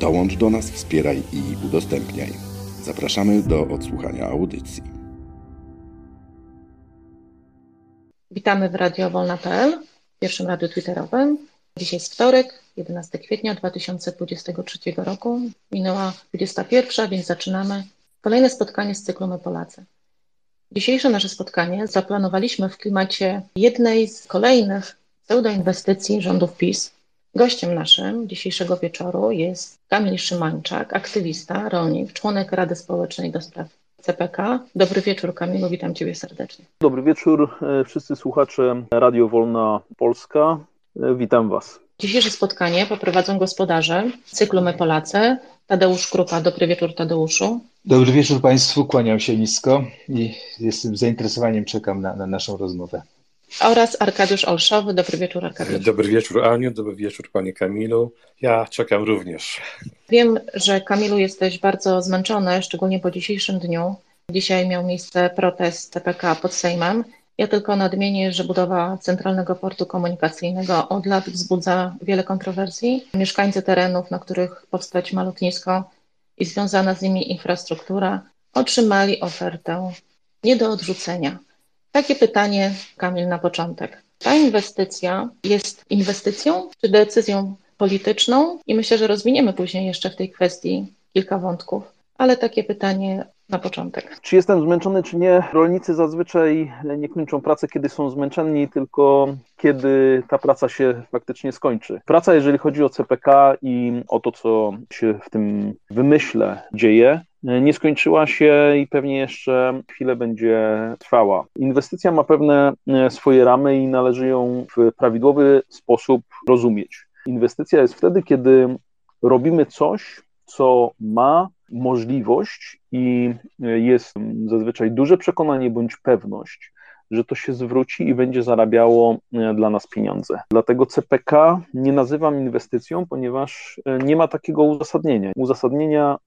Dołącz do nas, wspieraj i udostępniaj. Zapraszamy do odsłuchania audycji. Witamy w Radio Wolna.pl, pierwszym radiu twitterowym. Dzisiaj jest wtorek, 11 kwietnia 2023 roku. Minęła 21, więc zaczynamy kolejne spotkanie z cyklu My Polacy. Dzisiejsze nasze spotkanie zaplanowaliśmy w klimacie jednej z kolejnych pseudoinwestycji rządów PiS. Gościem naszym dzisiejszego wieczoru jest Kamil Szymańczak, aktywista, rolnik, członek Rady Społecznej do spraw CPK. Dobry wieczór Kamilu, witam Ciebie serdecznie. Dobry wieczór e, wszyscy słuchacze Radio Wolna Polska. E, witam Was. Dzisiejsze spotkanie poprowadzą gospodarze cyklu My Polacy. Tadeusz Krupa. Dobry wieczór Tadeuszu. Dobry wieczór Państwu, kłaniam się nisko i jestem z zainteresowaniem czekam na, na naszą rozmowę. Oraz Arkadiusz Olszowy. Dobry wieczór Arkadiusz. Dobry wieczór Aniu, dobry wieczór Panie Kamilu. Ja czekam również. Wiem, że Kamilu jesteś bardzo zmęczony, szczególnie po dzisiejszym dniu. Dzisiaj miał miejsce protest TPK pod Sejmem. Ja tylko nadmienię, że budowa Centralnego Portu Komunikacyjnego od lat wzbudza wiele kontrowersji. Mieszkańcy terenów, na których powstać ma lotnisko i związana z nimi infrastruktura, otrzymali ofertę nie do odrzucenia. Takie pytanie, Kamil, na początek. Ta inwestycja jest inwestycją czy decyzją polityczną? I myślę, że rozwiniemy później jeszcze w tej kwestii kilka wątków, ale takie pytanie na początek. Czy jestem zmęczony, czy nie? Rolnicy zazwyczaj nie kończą pracy, kiedy są zmęczeni, tylko kiedy ta praca się faktycznie skończy. Praca, jeżeli chodzi o CPK i o to, co się w tym wymyśle dzieje, nie skończyła się i pewnie jeszcze chwilę będzie trwała. Inwestycja ma pewne e, swoje ramy i należy ją w prawidłowy sposób rozumieć. Inwestycja jest wtedy, kiedy robimy coś, co ma możliwość i jest zazwyczaj duże przekonanie bądź pewność, że to się zwróci i będzie zarabiało e, dla nas pieniądze. Dlatego CPK nie nazywam inwestycją, ponieważ e, nie ma takiego uzasadnienia. Uzasadnienia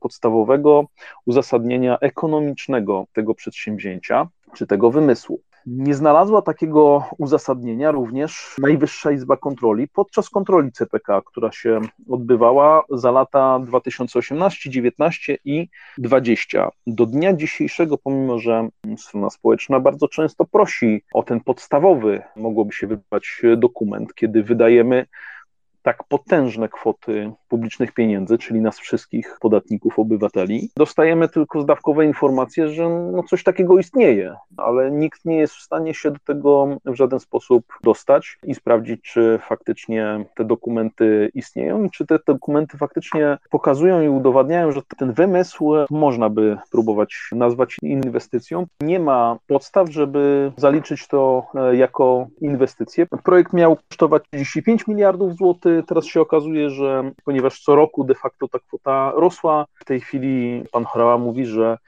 podstawowego, uzasadnienia ekonomicznego tego przedsięwzięcia czy tego wymysłu. Nie znalazła takiego uzasadnienia również Najwyższa Izba Kontroli podczas kontroli CPK, która się odbywała za lata 2018, 19 i 20. Do dnia dzisiejszego, pomimo że strona społeczna bardzo często prosi o ten podstawowy, mogłoby się wydawać dokument, kiedy wydajemy tak potężne kwoty publicznych pieniędzy, czyli nas wszystkich podatników, obywateli, dostajemy tylko zdawkowe informacje, że no coś takiego istnieje, ale nikt nie jest w stanie się do tego w żaden sposób dostać i sprawdzić, czy faktycznie te dokumenty istnieją i czy te dokumenty faktycznie pokazują i udowadniają, że ten wymysł można by próbować nazwać inwestycją. Nie ma podstaw, żeby zaliczyć to e, jako inwestycję. Projekt miał kosztować 35 miliardów złotych, teraz się okazuje, że ponieważ co roku de facto ta kwota rosła, w tej chwili pan Horała mówi, że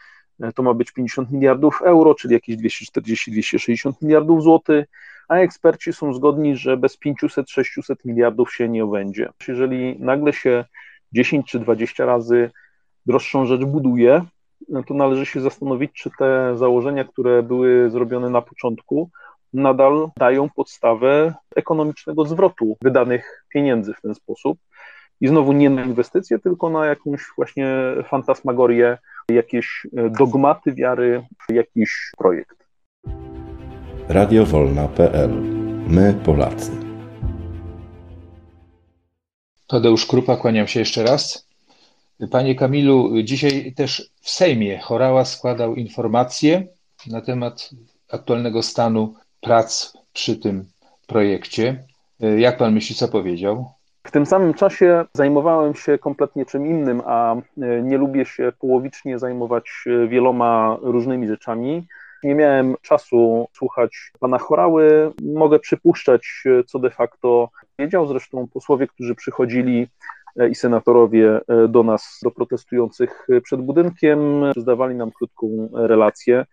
to ma być 50 miliardów euro, czyli jakieś 240-260 miliardów złotych, a eksperci są zgodni, że bez 500-600 miliardów się nie obędzie. Jeżeli nagle się 10 czy 20 razy droższą rzecz buduje, to należy się zastanowić, czy te założenia, które były zrobione na początku, nadal dają podstawę ekonomicznego zwrotu wydanych pieniędzy w ten sposób. I znowu nie na inwestycje, tylko na jakąś właśnie fantasmagorię, jakieś dogmaty wiary, jakiś projekt. Radiowolna.pl My Polacy. Tadeusz Krupa, kłaniam się jeszcze raz. Panie Kamilu, dzisiaj też w Sejmie Chorała składał informacje na temat aktualnego stanu prac przy tym projekcie. Jak pan myśli, co powiedział? W tym samym czasie zajmowałem się kompletnie czym innym, a e, nie lubię się połowicznie zajmować e, wieloma różnymi rzeczami. Nie miałem czasu słuchać pana chorały. Mogę przypuszczać, e, co de facto wiedział. Zresztą posłowie, którzy przychodzili i senatorowie do nas, do protestujących przed budynkiem, zdawali nam krótką relację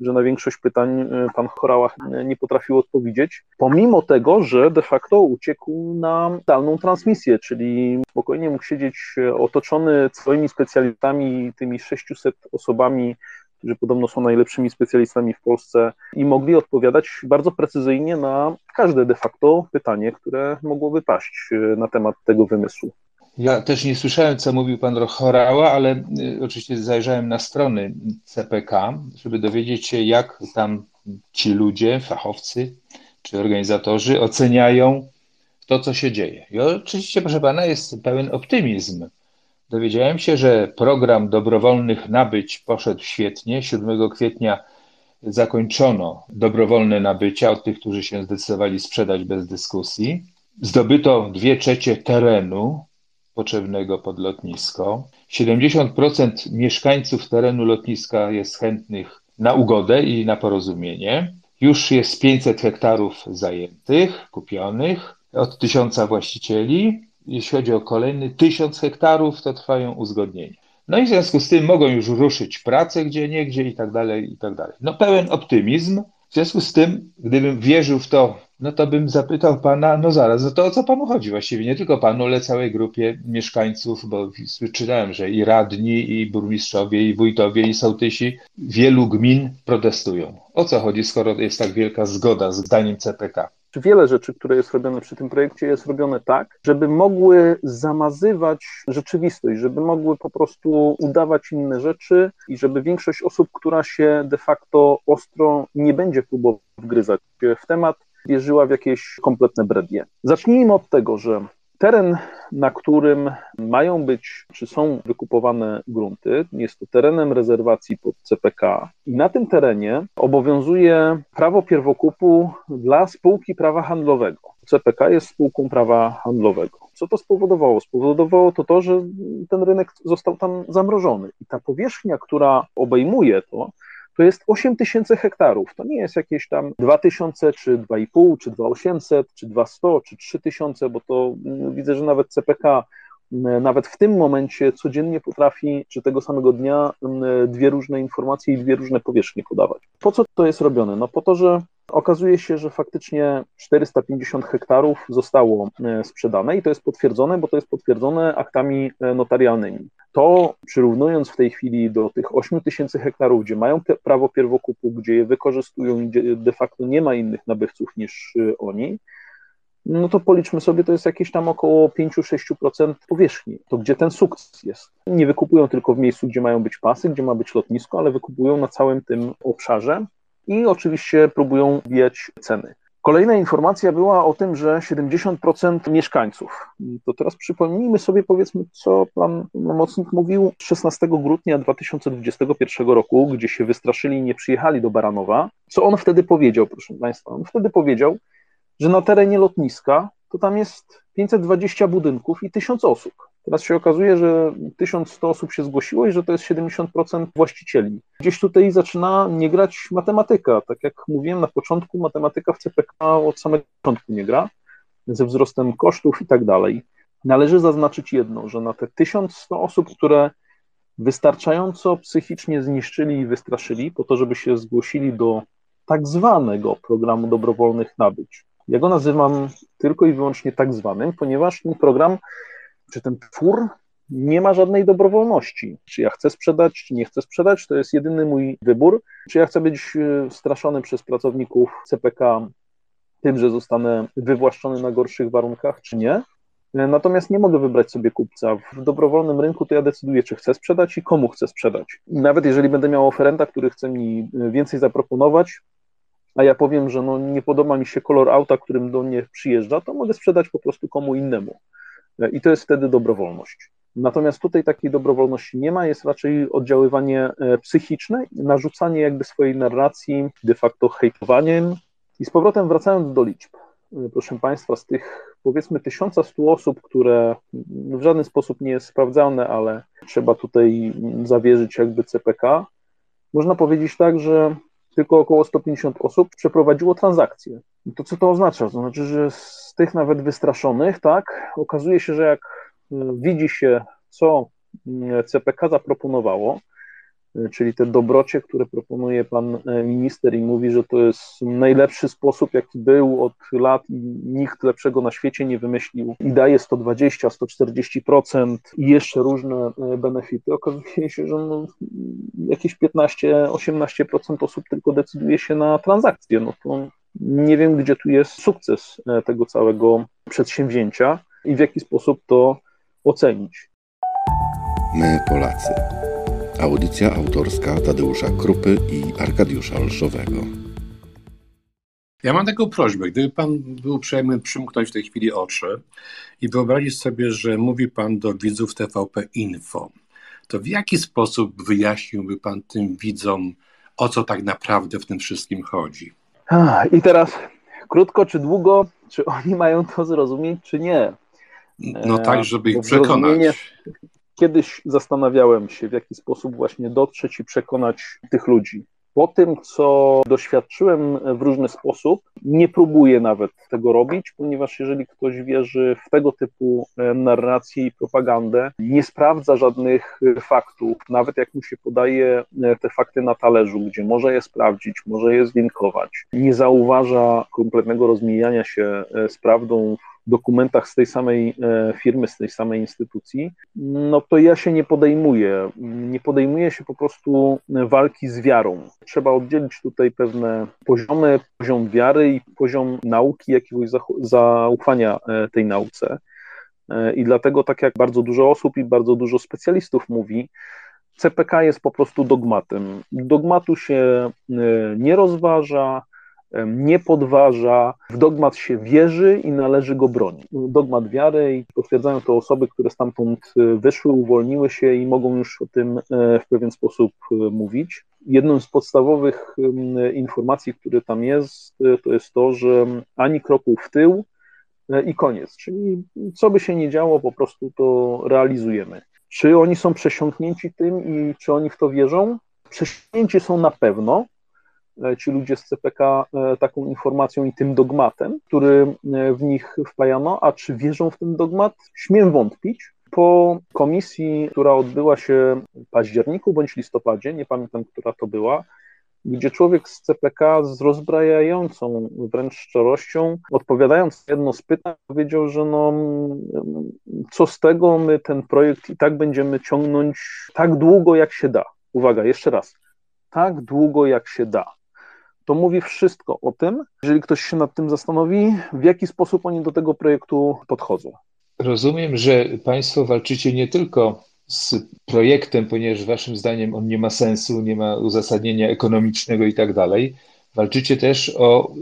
że na większość pytań e, pan Chorała nie potrafił odpowiedzieć, pomimo tego, że de facto uciekł na dalną transmisję, czyli spokojnie mógł siedzieć e, otoczony swoimi specjalistami, tymi 600 osobami, którzy podobno są najlepszymi specjalistami w Polsce i mogli odpowiadać bardzo precyzyjnie na każde de facto pytanie, które mogłoby paść e, na temat tego wymysłu. Ja też nie słyszałem, co mówił pan Chorała, ale y, oczywiście zajrzałem na strony CPK, żeby dowiedzieć się, jak tam ci ludzie, fachowcy czy organizatorzy oceniają to, co się dzieje. I oczywiście, proszę pana, jest pełen optymizm. Dowiedziałem się, że program dobrowolnych nabyć poszedł świetnie. 7 kwietnia zakończono dobrowolne nabycia od tych, którzy się zdecydowali sprzedać bez dyskusji. Zdobyto dwie trzecie terenu potrzebnego pod lotnisko. 70% mieszkańców terenu lotniska jest chętnych na ugodę i na porozumienie. Już jest 500 hektarów zajętych, kupionych od tysiąca właścicieli. Jeśli chodzi o kolejny 1000 hektarów, to trwają uzgodnienia. No i w związku z tym mogą już ruszyć prace gdzie niegdzie i tak dalej, i tak dalej. No pełen optymizm. W związku z tym, gdybym wierzył w to no to bym zapytał pana, no zaraz, no to o co panu chodzi właściwie? Nie tylko panu, ale całej grupie mieszkańców, bo czytałem, że i radni, i burmistrzowie, i wójtowie, i sołtysi wielu gmin protestują. O co chodzi, skoro jest tak wielka zgoda z zdaniem CPK? Wiele rzeczy, które jest robione przy tym projekcie, jest robione tak, żeby mogły zamazywać rzeczywistość, żeby mogły po prostu udawać inne rzeczy i żeby większość osób, która się de facto ostro nie będzie próbować wgryzać w temat, wierzyła w jakieś kompletne brednie. Zacznijmy od tego, że teren, na którym mają być, czy są wykupowane grunty, jest to terenem rezerwacji pod CPK i na tym terenie obowiązuje prawo pierwokupu dla spółki prawa handlowego. CPK jest spółką prawa handlowego. Co to spowodowało? Spowodowało to to, że ten rynek został tam zamrożony i ta powierzchnia, która obejmuje to, to jest 8 tysięcy hektarów. To nie jest jakieś tam 2 tysiące, czy 2,5, czy 2,800, czy 200, czy 3 tysiące, bo to mm, widzę, że nawet CPK mm, nawet w tym momencie codziennie potrafi, czy tego samego dnia, mm, dwie różne informacje i dwie różne powierzchnie podawać. Po co to jest robione? No po to, że Okazuje się, że faktycznie 450 hektarów zostało e, sprzedane i to jest potwierdzone, bo to jest potwierdzone aktami e, notarialnymi. To przyrównując w tej chwili do tych 8 tysięcy hektarów, gdzie mają prawo pierwokupu, gdzie je wykorzystują i gdzie de facto nie ma innych nabywców niż e, oni, no to policzmy sobie, to jest jakieś tam około 5-6% powierzchni. To gdzie ten sukces jest? Nie wykupują tylko w miejscu, gdzie mają być pasy, gdzie ma być lotnisko, ale wykupują na całym tym obszarze i oczywiście próbują wbijać ceny. Kolejna informacja była o tym, że 70% mieszkańców. To teraz przypomnijmy sobie, powiedzmy, co pan Mocnik mówił 16 grudnia 2021 roku, gdzie się wystraszyli i nie przyjechali do Baranowa. Co on wtedy powiedział, proszę Państwa? On wtedy powiedział, że na terenie lotniska to tam jest 520 budynków i 1000 osób. Teraz się okazuje, że 1100 osób się zgłosiło i że to jest 70% właścicieli. Gdzieś tutaj zaczyna nie grać matematyka. Tak jak mówiłem na początku, matematyka w CPK od samego początku nie gra, ze wzrostem kosztów i tak dalej. Należy zaznaczyć jedno, że na te 1100 osób, które wystarczająco psychicznie zniszczyli i wystraszyli po to, żeby się zgłosili do tak zwanego programu dobrowolnych nabyć. Ja go nazywam tylko i wyłącznie tak zwanym, ponieważ ten program czy ten twór nie ma żadnej dobrowolności. Czy ja chcę sprzedać, czy nie chcę sprzedać, to jest jedyny mój wybór. Czy ja chcę być e, straszony przez pracowników CPK tym, że zostanę wywłaszczony na gorszych warunkach, czy nie. E, natomiast nie mogę wybrać sobie kupca. W dobrowolnym rynku to ja decyduję, czy chcę sprzedać i komu chcę sprzedać. Nawet jeżeli będę miał oferenta, który chce mi e, więcej zaproponować, a ja powiem, że no nie podoba mi się kolor auta, którym do mnie przyjeżdża, to mogę sprzedać po prostu komu innemu. I to jest wtedy dobrowolność. Natomiast tutaj takiej dobrowolności nie ma, jest raczej oddziaływanie e, psychiczne, narzucanie jakby swojej narracji, de facto hejtowaniem. I z powrotem wracając do liczb, e, proszę Państwa, z tych powiedzmy 1100 osób, które w żaden sposób nie jest sprawdzane, ale trzeba tutaj zawierzyć jakby CPK, można powiedzieć tak, że tylko około 150 osób przeprowadziło transakcję. To co to oznacza? To znaczy, że z tych nawet wystraszonych, tak, okazuje się, że jak widzi się, co CPK zaproponowało, czyli te dobrocie, które proponuje pan minister i mówi, że to jest najlepszy sposób, jaki był od lat i nikt lepszego na świecie nie wymyślił i daje 120, 140% i jeszcze różne benefity. Okazuje się, że no, jakieś 15-18% osób tylko decyduje się na transakcje. No to nie wiem, gdzie tu jest sukces tego całego przedsięwzięcia i w jaki sposób to ocenić. My Polacy. Audycja autorska Tadeusza Krupy i Arkadiusza Olszowego. Ja mam taką prośbę, gdyby Pan był uprzejmy przymknąć w tej chwili oczy i wyobrazić sobie, że mówi Pan do widzów TVP Info, to w jaki sposób wyjaśniłby Pan tym widzom, o co tak naprawdę w tym wszystkim chodzi? I teraz krótko czy długo, czy oni mają to zrozumieć, czy nie? No tak, żeby ich przekonać. Kiedyś zastanawiałem się, w jaki sposób właśnie dotrzeć i przekonać tych ludzi. Po tym, co doświadczyłem w różny sposób, nie próbuję nawet tego robić, ponieważ jeżeli ktoś wierzy w tego typu narrację i propagandę, nie sprawdza żadnych faktów, nawet jak mu się podaje te fakty na talerzu, gdzie może je sprawdzić, może je zlinkować, nie zauważa kompletnego rozmijania się z prawdą dokumentach z tej samej firmy, z tej samej instytucji, no to ja się nie podejmuję. Nie podejmuję się po prostu walki z wiarą. Trzeba oddzielić tutaj pewne poziomy, poziom wiary i poziom nauki, jakiegoś zaufania tej nauce. I dlatego, tak jak bardzo dużo osób i bardzo dużo specjalistów mówi, CPK jest po prostu dogmatem. Dogmatu się nie rozważa, nie podważa, w dogmat się wierzy i należy go bronić. Dogmat wiary i potwierdzają to osoby, które stamtąd wyszły, uwolniły się i mogą już o tym w pewien sposób mówić. Jedną z podstawowych informacji, które tam jest, to jest to, że ani kroku w tył i koniec. Czyli co by się nie działo, po prostu to realizujemy. Czy oni są przesiąknięci tym i czy oni w to wierzą? Przesiąknięci są na pewno, ci ludzie z CPK taką informacją i tym dogmatem, który w nich wpajano, a czy wierzą w ten dogmat? Śmiem wątpić. Po komisji, która odbyła się w październiku bądź listopadzie, nie pamiętam, która to była, gdzie człowiek z CPK z rozbrajającą wręcz szczerością, odpowiadając jedno z pytań, powiedział, że no, co z tego, my ten projekt i tak będziemy ciągnąć tak długo, jak się da. Uwaga, jeszcze raz, tak długo, jak się da to mówi wszystko o tym, jeżeli ktoś się nad tym zastanowi, w jaki sposób oni do tego projektu podchodzą. Rozumiem, że Państwo walczycie nie tylko z projektem, ponieważ Waszym zdaniem on nie ma sensu, nie ma uzasadnienia ekonomicznego i tak dalej. Walczycie też o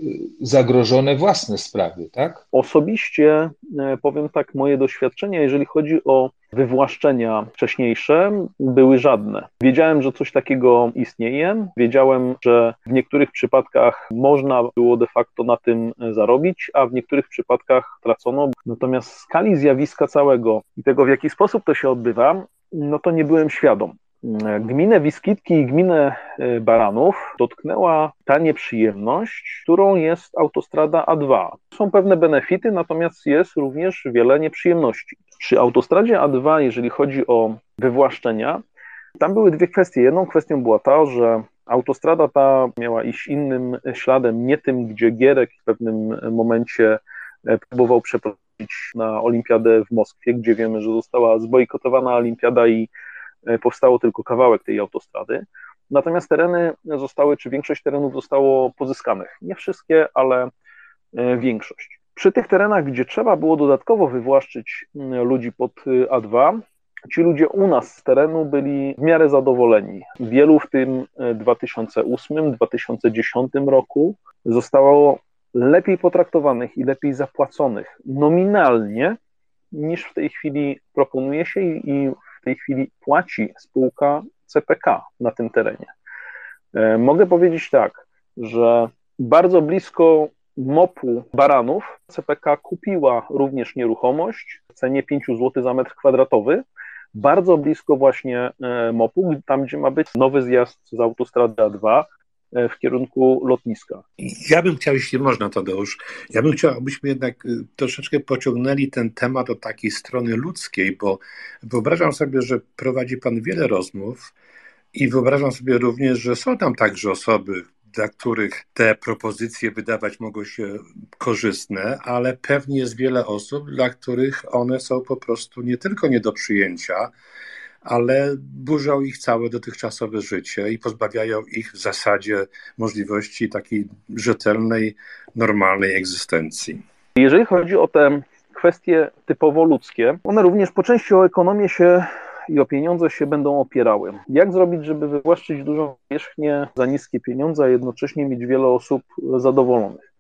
zagrożone własne sprawy, tak? Osobiście powiem tak, moje doświadczenia, jeżeli chodzi o wywłaszczenia wcześniejsze, były żadne. Wiedziałem, że coś takiego istnieje, wiedziałem, że w niektórych przypadkach można było de facto na tym zarobić, a w niektórych przypadkach tracono. Natomiast skali zjawiska całego i tego, w jaki sposób to się odbywa, no to nie byłem świadom. Gminę Wiskitki i gminę Baranów dotknęła ta nieprzyjemność, którą jest autostrada A2. Są pewne benefity, natomiast jest również wiele nieprzyjemności. Przy autostradzie A2, jeżeli chodzi o wywłaszczenia, tam były dwie kwestie. Jedną kwestią była ta, że autostrada ta miała iść innym śladem, nie tym, gdzie Gierek w pewnym momencie próbował przeprowadzić na olimpiadę w Moskwie, gdzie wiemy, że została zbojkotowana olimpiada i powstało tylko kawałek tej autostrady. Natomiast tereny zostały, czy większość terenów zostało pozyskanych. Nie wszystkie, ale większość. Przy tych terenach, gdzie trzeba było dodatkowo wywłaszczyć ludzi pod A2, ci ludzie u nas z terenu byli w miarę zadowoleni. Wielu w tym 2008-2010 roku zostało lepiej potraktowanych i lepiej zapłaconych nominalnie niż w tej chwili proponuje się i tej chwili płaci spółka CPK na tym terenie. Mogę powiedzieć tak, że bardzo blisko MOP-u Baranów CPK kupiła również nieruchomość w cenie 5 zł za metr kwadratowy, bardzo blisko właśnie MOP-u, tam gdzie ma być nowy zjazd z autostrady A2. W kierunku lotniska. Ja bym chciał, jeśli można, Tadeusz, ja bym chciał, abyśmy jednak troszeczkę pociągnęli ten temat do takiej strony ludzkiej, bo wyobrażam sobie, że prowadzi Pan wiele rozmów i wyobrażam sobie również, że są tam także osoby, dla których te propozycje wydawać mogą się korzystne, ale pewnie jest wiele osób, dla których one są po prostu nie tylko nie do przyjęcia, ale burzą ich całe dotychczasowe życie i pozbawiają ich w zasadzie możliwości takiej rzetelnej, normalnej egzystencji. Jeżeli chodzi o te kwestie typowo ludzkie, one również po części o ekonomię się i o pieniądze się będą opierały. Jak zrobić, żeby wywłaszczyć dużą powierzchnię za niskie pieniądze, a jednocześnie mieć wiele osób zadowolonych?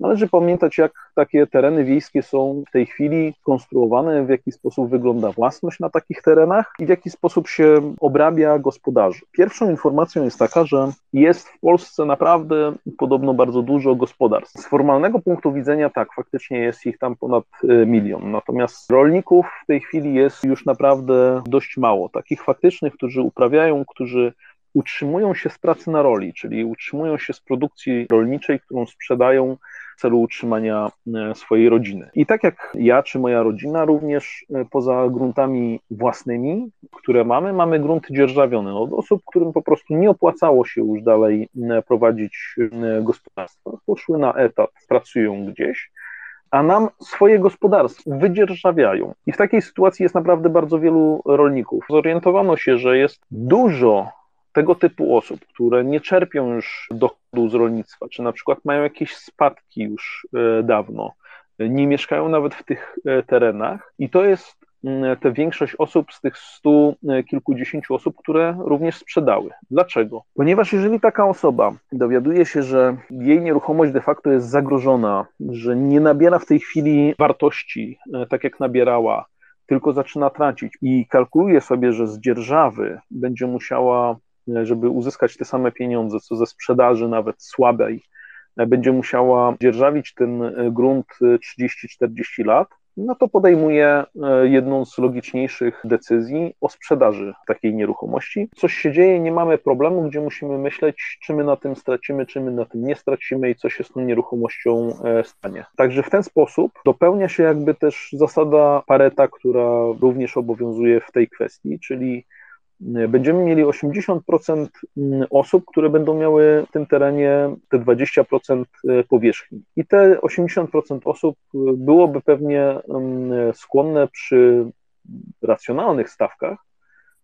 Należy pamiętać, jak takie tereny wiejskie są w tej chwili konstruowane, w jaki sposób wygląda własność na takich terenach i w jaki sposób się obrabia gospodarzy. Pierwszą informacją jest taka, że jest w Polsce naprawdę podobno bardzo dużo gospodarstw. Z formalnego punktu widzenia tak, faktycznie jest ich tam ponad e, milion. Natomiast rolników w tej chwili jest już naprawdę dość mało. Takich faktycznych, którzy uprawiają, którzy utrzymują się z pracy na roli, czyli utrzymują się z produkcji rolniczej, którą sprzedają w celu utrzymania e, swojej rodziny. I tak jak ja czy moja rodzina, również e, poza gruntami własnymi, które mamy, mamy grunty dzierżawione od osób, którym po prostu nie opłacało się już dalej prowadzić gospodarstwa. Poszły na etat, pracują gdzieś a nam swoje gospodarstwo wydzierżawiają. I w takiej sytuacji jest naprawdę bardzo wielu rolników. Zorientowano się, że jest dużo tego typu osób, które nie czerpią już dochodu z rolnictwa, czy na przykład mają jakieś spadki już e, dawno, nie mieszkają nawet w tych e, terenach i to jest mm, te większość osób z tych stu e, kilkudziesięciu osób, które również sprzedały. Dlaczego? Ponieważ jeżeli taka osoba dowiaduje się, że jej nieruchomość de facto jest zagrożona, że nie nabiera w tej chwili wartości tak jak nabierała, tylko zaczyna tracić i kalkuluje sobie, że z dzierżawy będzie musiała żeby uzyskać te same pieniądze, co ze sprzedaży nawet słabej, będzie musiała dzierżawić ten grunt 30-40 lat, no to podejmuje e, jedną z logiczniejszych decyzji o sprzedaży takiej nieruchomości. Coś się dzieje, nie mamy problemu, gdzie musimy myśleć, czy my na tym stracimy, czy my na tym nie stracimy i co się z tą nieruchomością e, stanie. Także w ten sposób dopełnia się jakby też zasada Pareta, która również obowiązuje w tej kwestii, czyli będziemy mieli 80% mm, osób, które będą miały w tym terenie te 20% e, powierzchni. I te 80% osób e, byłoby pewnie mm, skłonne przy racjonalnych stawkach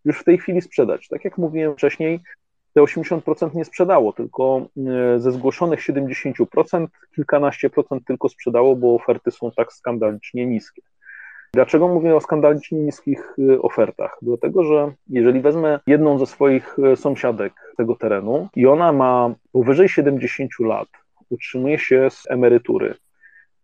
już w tej chwili sprzedać. Tak jak mówiłem wcześniej, te 80% nie sprzedało, tylko e, ze zgłoszonych 70% kilkanaście procent tylko sprzedało, bo oferty są tak skandalicznie niskie. Dlaczego mówię o skandalicznie niskich y, ofertach? Dlatego, że jeżeli wezmę jedną ze swoich y, sąsiadek tego terenu i ona ma powyżej 70 lat, utrzymuje się z emerytury,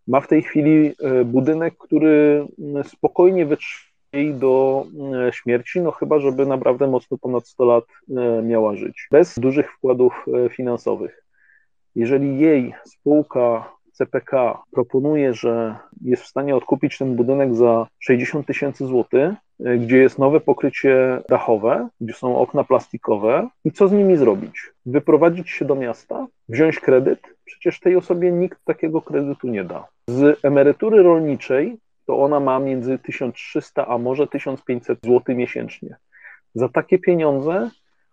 ma w tej chwili y, budynek, który spokojnie wytrzyma jej do śmierci, no chyba, żeby naprawdę mocno ponad 100 lat miała żyć, bez dużych wkładów finansowych. Jeżeli jej spółka CPK proponuje, że jest w stanie odkupić ten budynek za 60 tysięcy złotych, y, gdzie jest nowe pokrycie dachowe, gdzie są okna plastikowe i co z nimi zrobić? Wyprowadzić się do miasta, wziąć kredyt? Przecież tej osobie nikt takiego kredytu nie da. Z emerytury rolniczej to ona ma między 1300 a może 1500 zł miesięcznie. Za takie pieniądze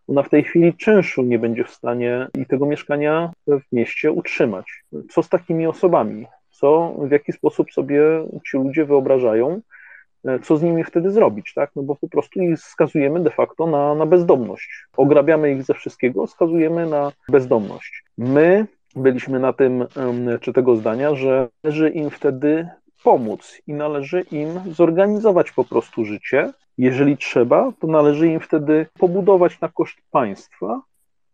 ona w tej chwili czynszu nie będzie w stanie i tego mieszkania w mieście utrzymać. Co z takimi osobami? Co, w jaki sposób sobie ci ludzie wyobrażają, co z nimi wtedy zrobić, tak? No bo po prostu ich skazujemy de facto na, na bezdomność. Ograbiamy ich ze wszystkiego, skazujemy na bezdomność. My byliśmy na tym, czy tego zdania, że należy im wtedy pomóc i należy im zorganizować po prostu życie. Jeżeli trzeba, to należy im wtedy pobudować na koszt państwa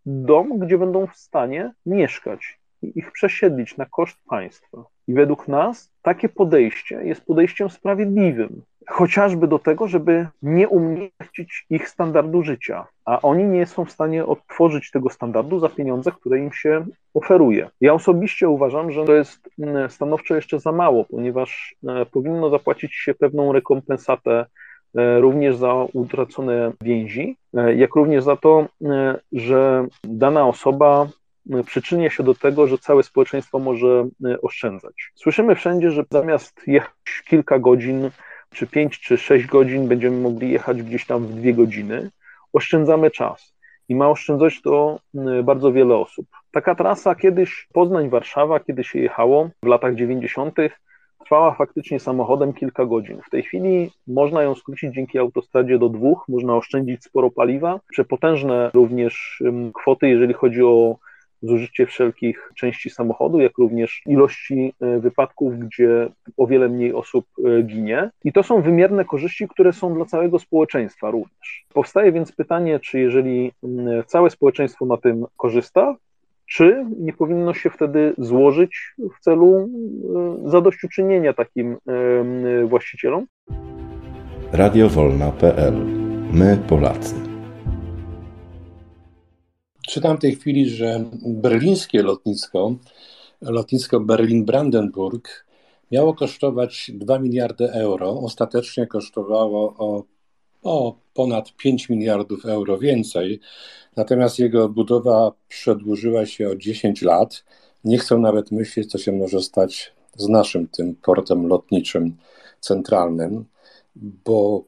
dom, gdzie będą w stanie mieszkać i ich przesiedlić na koszt państwa. I według nas takie podejście jest podejściem sprawiedliwym, chociażby do tego, żeby nie umniejszyć ich standardu życia, a oni nie są w stanie odtworzyć tego standardu za pieniądze, które im się oferuje. Ja osobiście uważam, że to jest mm, stanowczo jeszcze za mało, ponieważ e, powinno zapłacić się pewną rekompensatę również za utracone więzi, e, jak również za to, że dana osoba przyczynia się do tego, że całe społeczeństwo może oszczędzać. Słyszymy wszędzie, że zamiast jechać kilka godzin, czy pięć, czy sześć godzin, będziemy mogli jechać gdzieś tam w dwie godziny. Oszczędzamy czas i ma oszczędzać to bardzo wiele osób. Taka trasa kiedyś Poznań-Warszawa, kiedy się jechało w latach 90., trwała faktycznie samochodem kilka godzin. W tej chwili można ją skrócić dzięki autostradzie do dwóch, można oszczędzić sporo paliwa, przepotężne również kwoty, jeżeli chodzi o zużycie wszelkich części samochodu, jak również ilości e, wypadków, gdzie o wiele mniej osób e, ginie. I to są wymierne korzyści, które są dla całego społeczeństwa również. Powstaje więc pytanie, czy jeżeli całe społeczeństwo na tym korzysta, czy nie powinno się wtedy złożyć w celu e, zadośćuczynienia takim e, właścicielom? Radiowolna.pl My Polacy. Czytam w tej chwili, że berlińskie lotnisko, lotnisko Berlin-Brandenburg, miało kosztować 2 miliardy euro. Ostatecznie kosztowało o, o ponad 5 miliardów euro więcej. Natomiast jego budowa przedłużyła się o 10 lat. Nie chcą nawet myśleć, co się może stać z naszym tym portem lotniczym centralnym, bo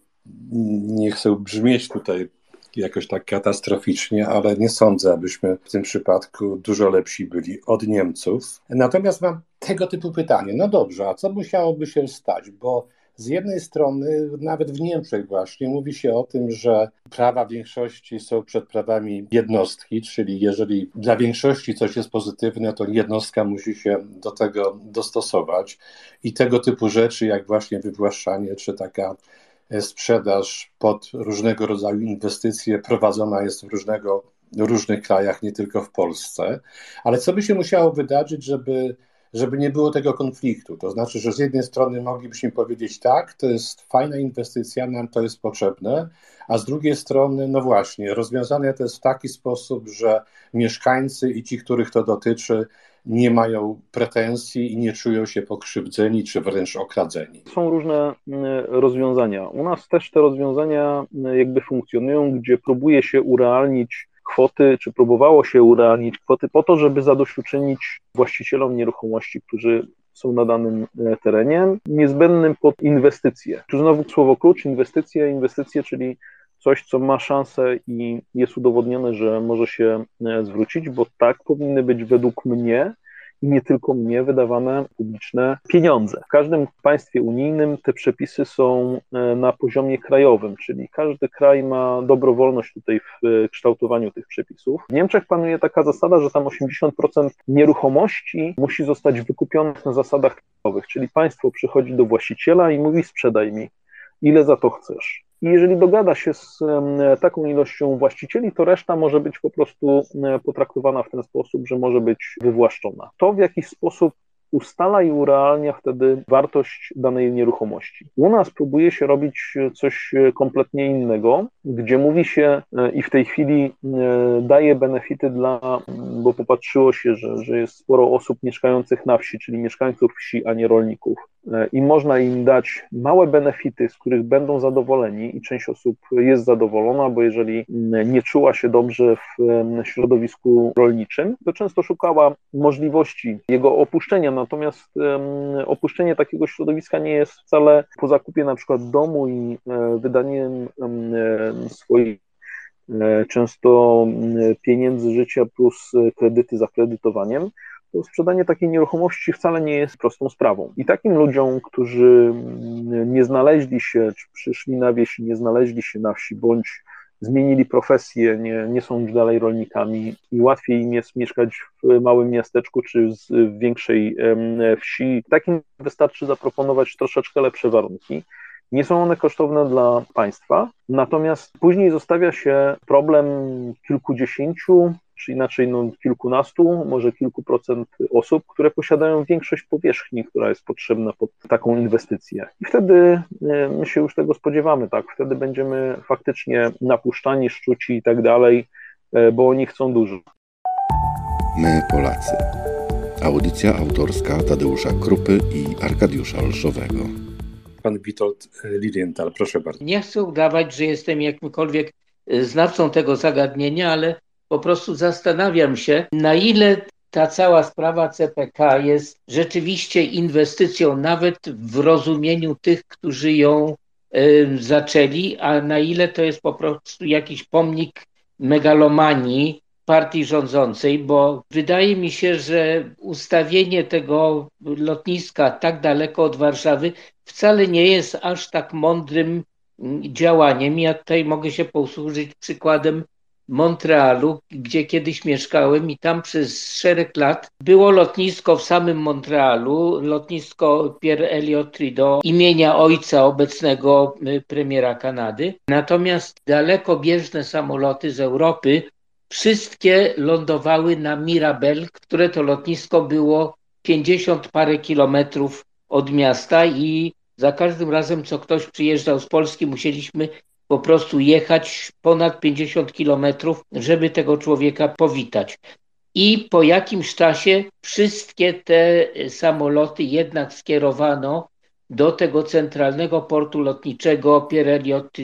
nie chcę brzmieć tutaj jakoś tak katastroficznie, ale nie sądzę, abyśmy w tym przypadku dużo lepsi byli od Niemców. Natomiast mam tego typu pytanie. No dobrze, a co musiałoby się stać? Bo z jednej strony, nawet w Niemczech właśnie, mówi się o tym, że prawa większości są przed prawami jednostki, czyli jeżeli dla większości coś jest pozytywne, to jednostka musi się do tego dostosować. I tego typu rzeczy, jak właśnie wywłaszczanie, czy taka sprzedaż pod różnego rodzaju inwestycje prowadzona jest w różnego, różnych krajach, nie tylko w Polsce. Ale co by się musiało wydarzyć, żeby żeby nie było tego konfliktu. To znaczy, że z jednej strony moglibyśmy powiedzieć tak, to jest fajna inwestycja, nam to jest potrzebne, a z drugiej strony, no właśnie, rozwiązane to jest w taki sposób, że mieszkańcy i ci, których to dotyczy, nie mają pretensji i nie czują się pokrzywdzeni czy wręcz okradzeni. Są różne mm, rozwiązania. U nas też te rozwiązania mm, jakby funkcjonują, gdzie próbuje się urealnić kwoty, czy próbowało się urealnić kwoty po to, żeby zadośćuczynić właścicielom nieruchomości, którzy są na danym e, terenie, niezbędnym pod inwestycje. Tu znowu słowo klucz, inwestycje, inwestycje, czyli coś, co ma szansę i jest udowodnione, że może się e, zwrócić, bo tak powinny być według mnie i nie tylko mnie wydawane publiczne pieniądze. W każdym państwie unijnym te przepisy są e, na poziomie krajowym, czyli każdy kraj ma dobrowolność tutaj w e, kształtowaniu tych przepisów. W Niemczech panuje taka zasada, że tam 80% nieruchomości musi zostać wykupionych na zasadach krajowych, czyli państwo przychodzi do właściciela i mówi sprzedaj mi, ile za to chcesz. I jeżeli dogada się z taką ilością właścicieli, to reszta może być po prostu potraktowana w ten sposób, że może być wywłaszczona. To w jakiś sposób ustala i urealnia wtedy wartość danej nieruchomości. U nas próbuje się robić coś kompletnie innego, gdzie mówi się e, i w tej chwili e, daje benefity dla, bo popatrzyło się, że, że jest sporo osób mieszkających na wsi, czyli mieszkańców wsi, a nie rolników E, i można im dać małe benefity, z których będą zadowoleni i część osób jest zadowolona, bo jeżeli nie czuła się dobrze w środowisku rolniczym, to często szukała możliwości jego opuszczenia, natomiast opuszczenie takiego środowiska nie jest wcale po zakupie na przykład domu i e, wydaniem swoich e, często pieniędzy życia plus kredyty za kredytowaniem, to sprzedanie takiej nieruchomości wcale nie jest prostą sprawą. I takim ludziom, którzy nie znaleźli się, czy przyszli na wieś nie znaleźli się na wsi, bądź zmienili profesję, nie, nie są już dalej rolnikami i łatwiej im jest mieszkać w małym miasteczku czy w większej wsi. Takim wystarczy zaproponować troszeczkę lepsze warunki. Nie są one kosztowne dla państwa, natomiast później zostawia się problem kilkudziesięciu czy inaczej no, kilkunastu, może kilku procent osób, które posiadają większość powierzchni, która jest potrzebna pod taką inwestycję. I wtedy e, my się już tego spodziewamy, tak? Wtedy będziemy faktycznie napuszczani, szczuci i tak dalej, e, bo oni chcą dużo. My Polacy. Audycja autorska Tadeusza Krupy i Arkadiusza Olszowego. Pan Witold Lilienthal, proszę bardzo. Nie chcę udawać, że jestem jakimkolwiek znawcą tego zagadnienia, ale po prostu zastanawiam się, na ile ta cała sprawa CPK jest rzeczywiście inwestycją, nawet w rozumieniu tych, którzy ją y, zaczęli, a na ile to jest po prostu jakiś pomnik megalomanii partii rządzącej, bo wydaje mi się, że ustawienie tego lotniska tak daleko od Warszawy wcale nie jest aż tak mądrym mm, działaniem. Ja tutaj mogę się posłużyć przykładem Montrealu, gdzie kiedyś mieszkałem i tam przez szereg lat było lotnisko w samym Montrealu, lotnisko Pierre Elliott Trudeau imienia ojca obecnego y, premiera Kanady. Natomiast dalekobieżne samoloty z Europy wszystkie lądowały na Mirabel, które to lotnisko było 50 parę kilometrów od miasta i za każdym razem, co ktoś przyjeżdżał z Polski, musieliśmy po prostu jechać ponad 50 kilometrów, żeby tego człowieka powitać. I po jakimś czasie wszystkie te samoloty jednak skierowano do tego centralnego portu lotniczego Pierre Elliott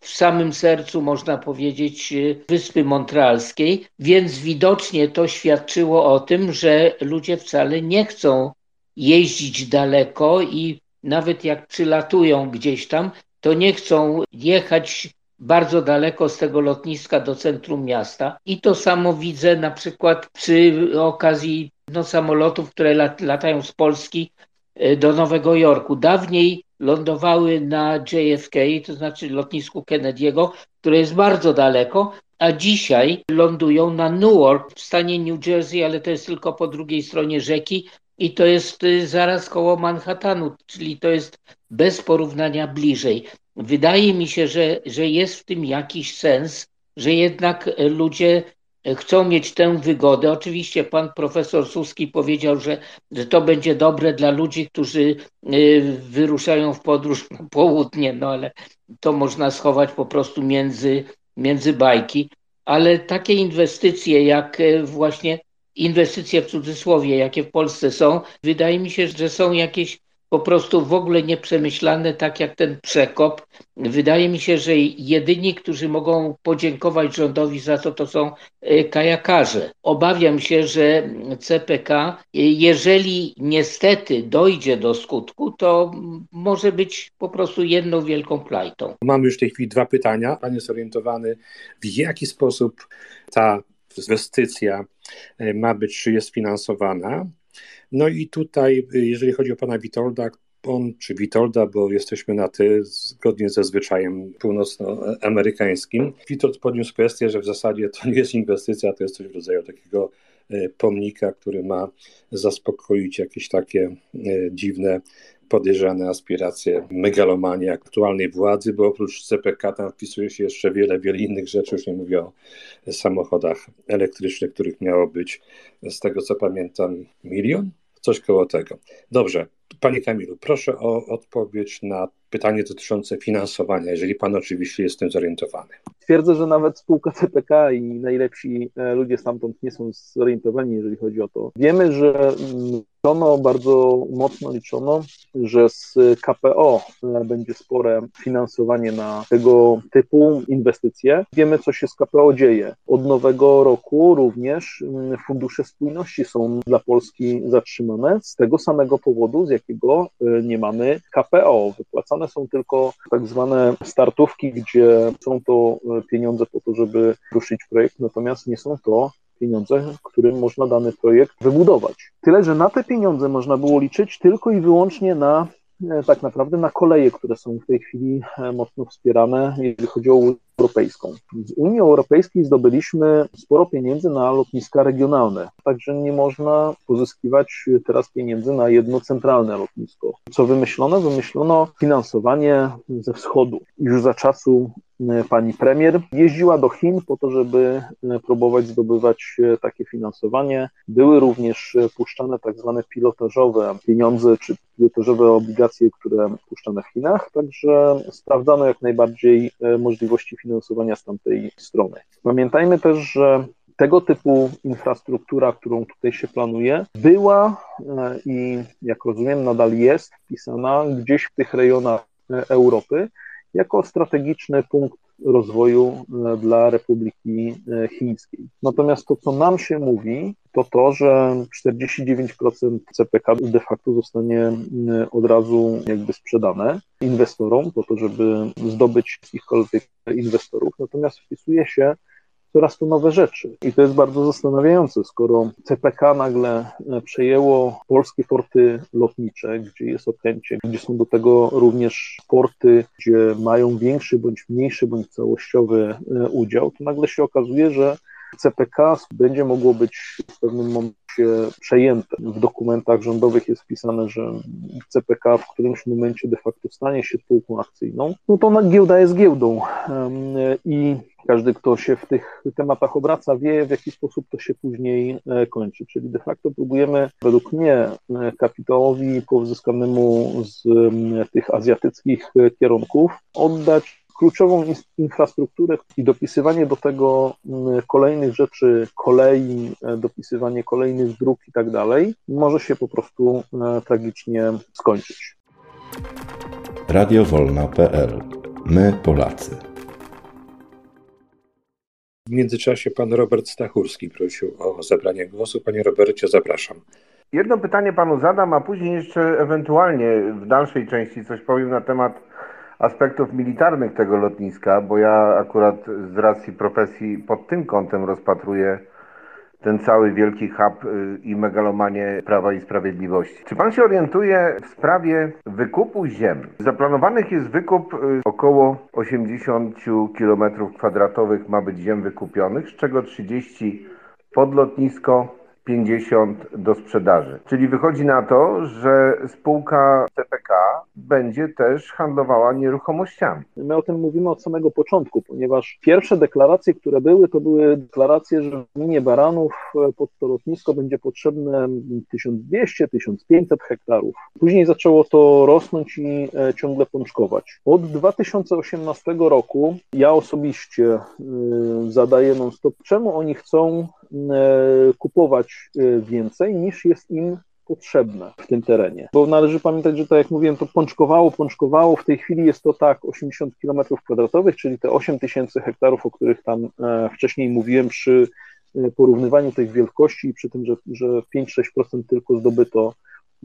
w samym sercu, można powiedzieć, Wyspy Montrealskiej, więc widocznie to świadczyło o tym, że ludzie wcale nie chcą jeździć daleko i nawet jak przylatują gdzieś tam, to nie chcą jechać bardzo daleko z tego lotniska do centrum miasta. I to samo widzę na przykład przy okazji no, samolotów, które lat, latają z Polski e, do Nowego Jorku. Dawniej lądowały na JFK, to znaczy lotnisku Kennedy'ego, które jest bardzo daleko, a dzisiaj lądują na Newark w stanie New Jersey, ale to jest tylko po drugiej stronie rzeki i to jest y, zaraz koło Manhattanu, czyli to jest bez porównania bliżej. Wydaje mi się, że, że jest w tym jakiś sens, że jednak ludzie chcą mieć tę wygodę. Oczywiście pan profesor Suski powiedział, że, że to będzie dobre dla ludzi, którzy y, wyruszają w podróż na południe, no ale to można schować po prostu między, między bajki. Ale takie inwestycje jak y, właśnie inwestycje w cudzysłowie, jakie w Polsce są, wydaje mi się, że są jakieś po prostu w ogóle nieprzemyślane, tak jak ten przekop. Wydaje mi się, że jedyni, którzy mogą podziękować rządowi za to, to są e, kajakarze. Obawiam się, że CPK, jeżeli niestety dojdzie do skutku, to może być po prostu jedną wielką plajtą. Mamy już w tej chwili dwa pytania. Pan jest orientowany, w jaki sposób ta inwestycja e, ma być, czy jest finansowana. No i tutaj, jeżeli chodzi o pana Witolda, on czy Witolda, bo jesteśmy na ty, zgodnie ze zwyczajem północnoamerykańskim. Witold podniósł kwestię, że w zasadzie to nie jest inwestycja, to jest coś w rodzaju takiego e, pomnika, który ma zaspokoić jakieś takie e, dziwne podejrzane aspiracje megalomanii aktualnej władzy, bo oprócz CPK tam wpisuje się jeszcze wiele, wiele innych rzeczy, już nie mówię o samochodach elektrycznych, których miało być, z tego co pamiętam, milion? Coś koło tego. Dobrze, Panie Kamilu, proszę o odpowiedź na pytanie dotyczące finansowania, jeżeli Pan oczywiście jest tym zorientowany. Twierdzę, że nawet spółka CPK i najlepsi e, ludzie stamtąd nie są zorientowani, jeżeli chodzi o to. Wiemy, że liczono, bardzo mocno liczono, że z KPO e, będzie spore finansowanie na tego typu inwestycje. Wiemy, co się z KPO dzieje. Od nowego roku również fundusze spójności są dla Polski zatrzymane z tego samego powodu, z jakiego e, nie mamy KPO. Wypłacane są tylko tak zwane startówki, gdzie są to e, pieniądze po to, żeby ruszyć projekt, natomiast nie są to pieniądze, którym można dany projekt wybudować. Tyle, że na te pieniądze można było liczyć tylko i wyłącznie na e, tak naprawdę na koleje, które są w tej chwili e, mocno wspierane, jeżeli chodzi o Europejską. Z Unii Europejskiej zdobyliśmy sporo pieniędzy na lotniska regionalne, także nie można pozyskiwać teraz pieniędzy na jedno centralne lotnisko. Co wymyślono? Wymyślono finansowanie ze wschodu. Już za czasu E, pani premier. Jeździła do Chin po to, żeby e, próbować zdobywać e, takie finansowanie. Były również puszczane tak zwane pilotażowe pieniądze, czy pilotażowe obligacje, które puszczane w Chinach, także sprawdzano jak najbardziej możliwości finansowania z tamtej strony. Pamiętajmy też, że tego typu infrastruktura, którą tutaj się planuje, była i jak rozumiem nadal jest wpisana gdzieś w tych rejonach Europy, jako strategiczny punkt rozwoju dla Republiki Chińskiej. Natomiast to, co nam się mówi, to to, że 49% CPK de facto zostanie od razu jakby sprzedane inwestorom, po to, żeby zdobyć jakichkolwiek inwestorów, natomiast wpisuje się coraz to nowe rzeczy. I to jest bardzo zastanawiające, skoro CPK nagle e, przejęło polskie porty lotnicze, gdzie jest Okęcie, gdzie są do tego również porty, gdzie mają większy bądź mniejszy bądź całościowy e, udział, to nagle się okazuje, że CPK będzie mogło być w pewnym momencie przejęte. W dokumentach rządowych jest wpisane, że CPK w którymś momencie de facto stanie się spółką akcyjną. No to giełda jest giełdą i każdy, kto się w tych tematach obraca, wie, w jaki sposób to się później e, kończy. Czyli de facto próbujemy, według mnie, e, kapitałowi pozyskannemu z tych azjatyckich kierunków oddać kluczową infrastrukturę i dopisywanie do tego mm, kolejnych rzeczy, kolei, e, dopisywanie kolejnych dróg i tak dalej, może się po prostu e, tragicznie skończyć. Radiowolna.pl My Polacy. W międzyczasie pan Robert Stachurski prosił o zabranie głosu. Panie Robercie, zapraszam. Jedno pytanie panu zadam, a później jeszcze ewentualnie w dalszej części coś powiem na temat aspektów militarnych tego lotniska, bo ja akurat z racji profesji pod tym kątem rozpatruję ten cały wielki hub y, i megalomanie Prawa i Sprawiedliwości. Czy pan się orientuje w sprawie wykupu ziem? Zaplanowanych jest wykup y, około 80 km kwadratowych ma być ziem wykupionych, z czego 30 pod lotnisko, 50 do sprzedaży. Czyli wychodzi na to, że spółka CPK będzie też handlowała nieruchomościami. My o tym mówimy od samego początku, ponieważ pierwsze deklaracje, które były, to były deklaracje, że w gminie Baranów e, pod to lotnisko będzie potrzebne 1200-1500 hektarów. Później zaczęło to rosnąć i e, ciągle pączkować. Od 2018 roku ja osobiście e, zadaję non-stop, czemu oni chcą kupować więcej niż jest im potrzebne w tym terenie. Bo należy pamiętać, że tak jak mówiłem, to pączkowało, pączkowało. W tej chwili jest to tak 80 km kwadratowych, czyli te 8 tysięcy hektarów, o których tam e, wcześniej mówiłem przy e, porównywaniu tych wielkości i przy tym, że, że 5-6% tylko zdobyto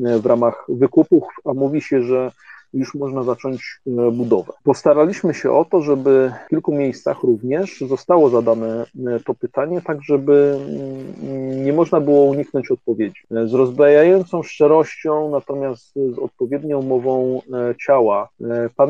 e, w ramach wykupów, a mówi się, że już można zacząć e, budowę. Postaraliśmy się o to, żeby w kilku miejscach również zostało zadane e, to pytanie, tak żeby mm, nie można było uniknąć odpowiedzi. E, z rozbrajającą szczerością, natomiast z odpowiednią mową ciała, pan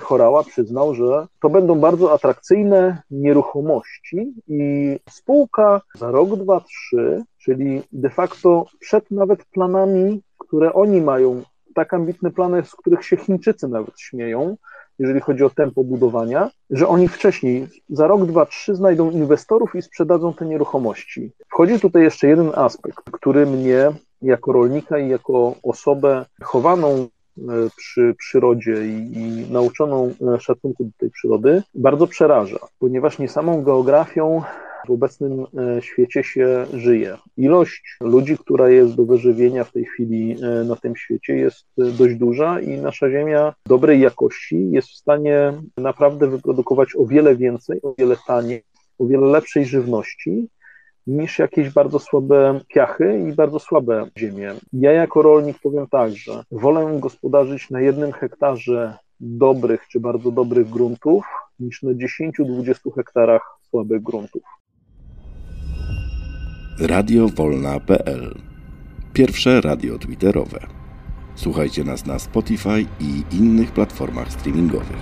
Chorała przyznał, że to będą bardzo atrakcyjne nieruchomości i spółka za rok, dwa, trzy, czyli de facto przed nawet planami, które oni mają tak ambitne plany, z których się Chińczycy nawet śmieją, jeżeli chodzi o tempo budowania, że oni wcześniej, za rok, dwa, trzy, znajdą inwestorów i sprzedadzą te nieruchomości. Wchodzi tutaj jeszcze jeden aspekt, który mnie jako rolnika i jako osobę chowaną przy przyrodzie i, nauczoną e, szacunku do tej przyrody bardzo przeraża, ponieważ nie samą geografią w obecnym e, świecie się żyje. Ilość ludzi, która jest do wyżywienia w tej chwili e, na tym świecie jest e, dość duża i nasza Ziemia dobrej jakości jest w stanie naprawdę wyprodukować o wiele więcej, o wiele taniej, o wiele lepszej żywności niż jakieś bardzo słabe piachy i bardzo słabe ziemie. Ja jako rolnik powiem tak, że wolę gospodarzyć na jednym hektarze dobrych czy bardzo dobrych gruntów niż na 10-20 hektarach słabych gruntów radiowolna.pl Pierwsze radio twitterowe. Słuchajcie nas na Spotify i innych platformach streamingowych.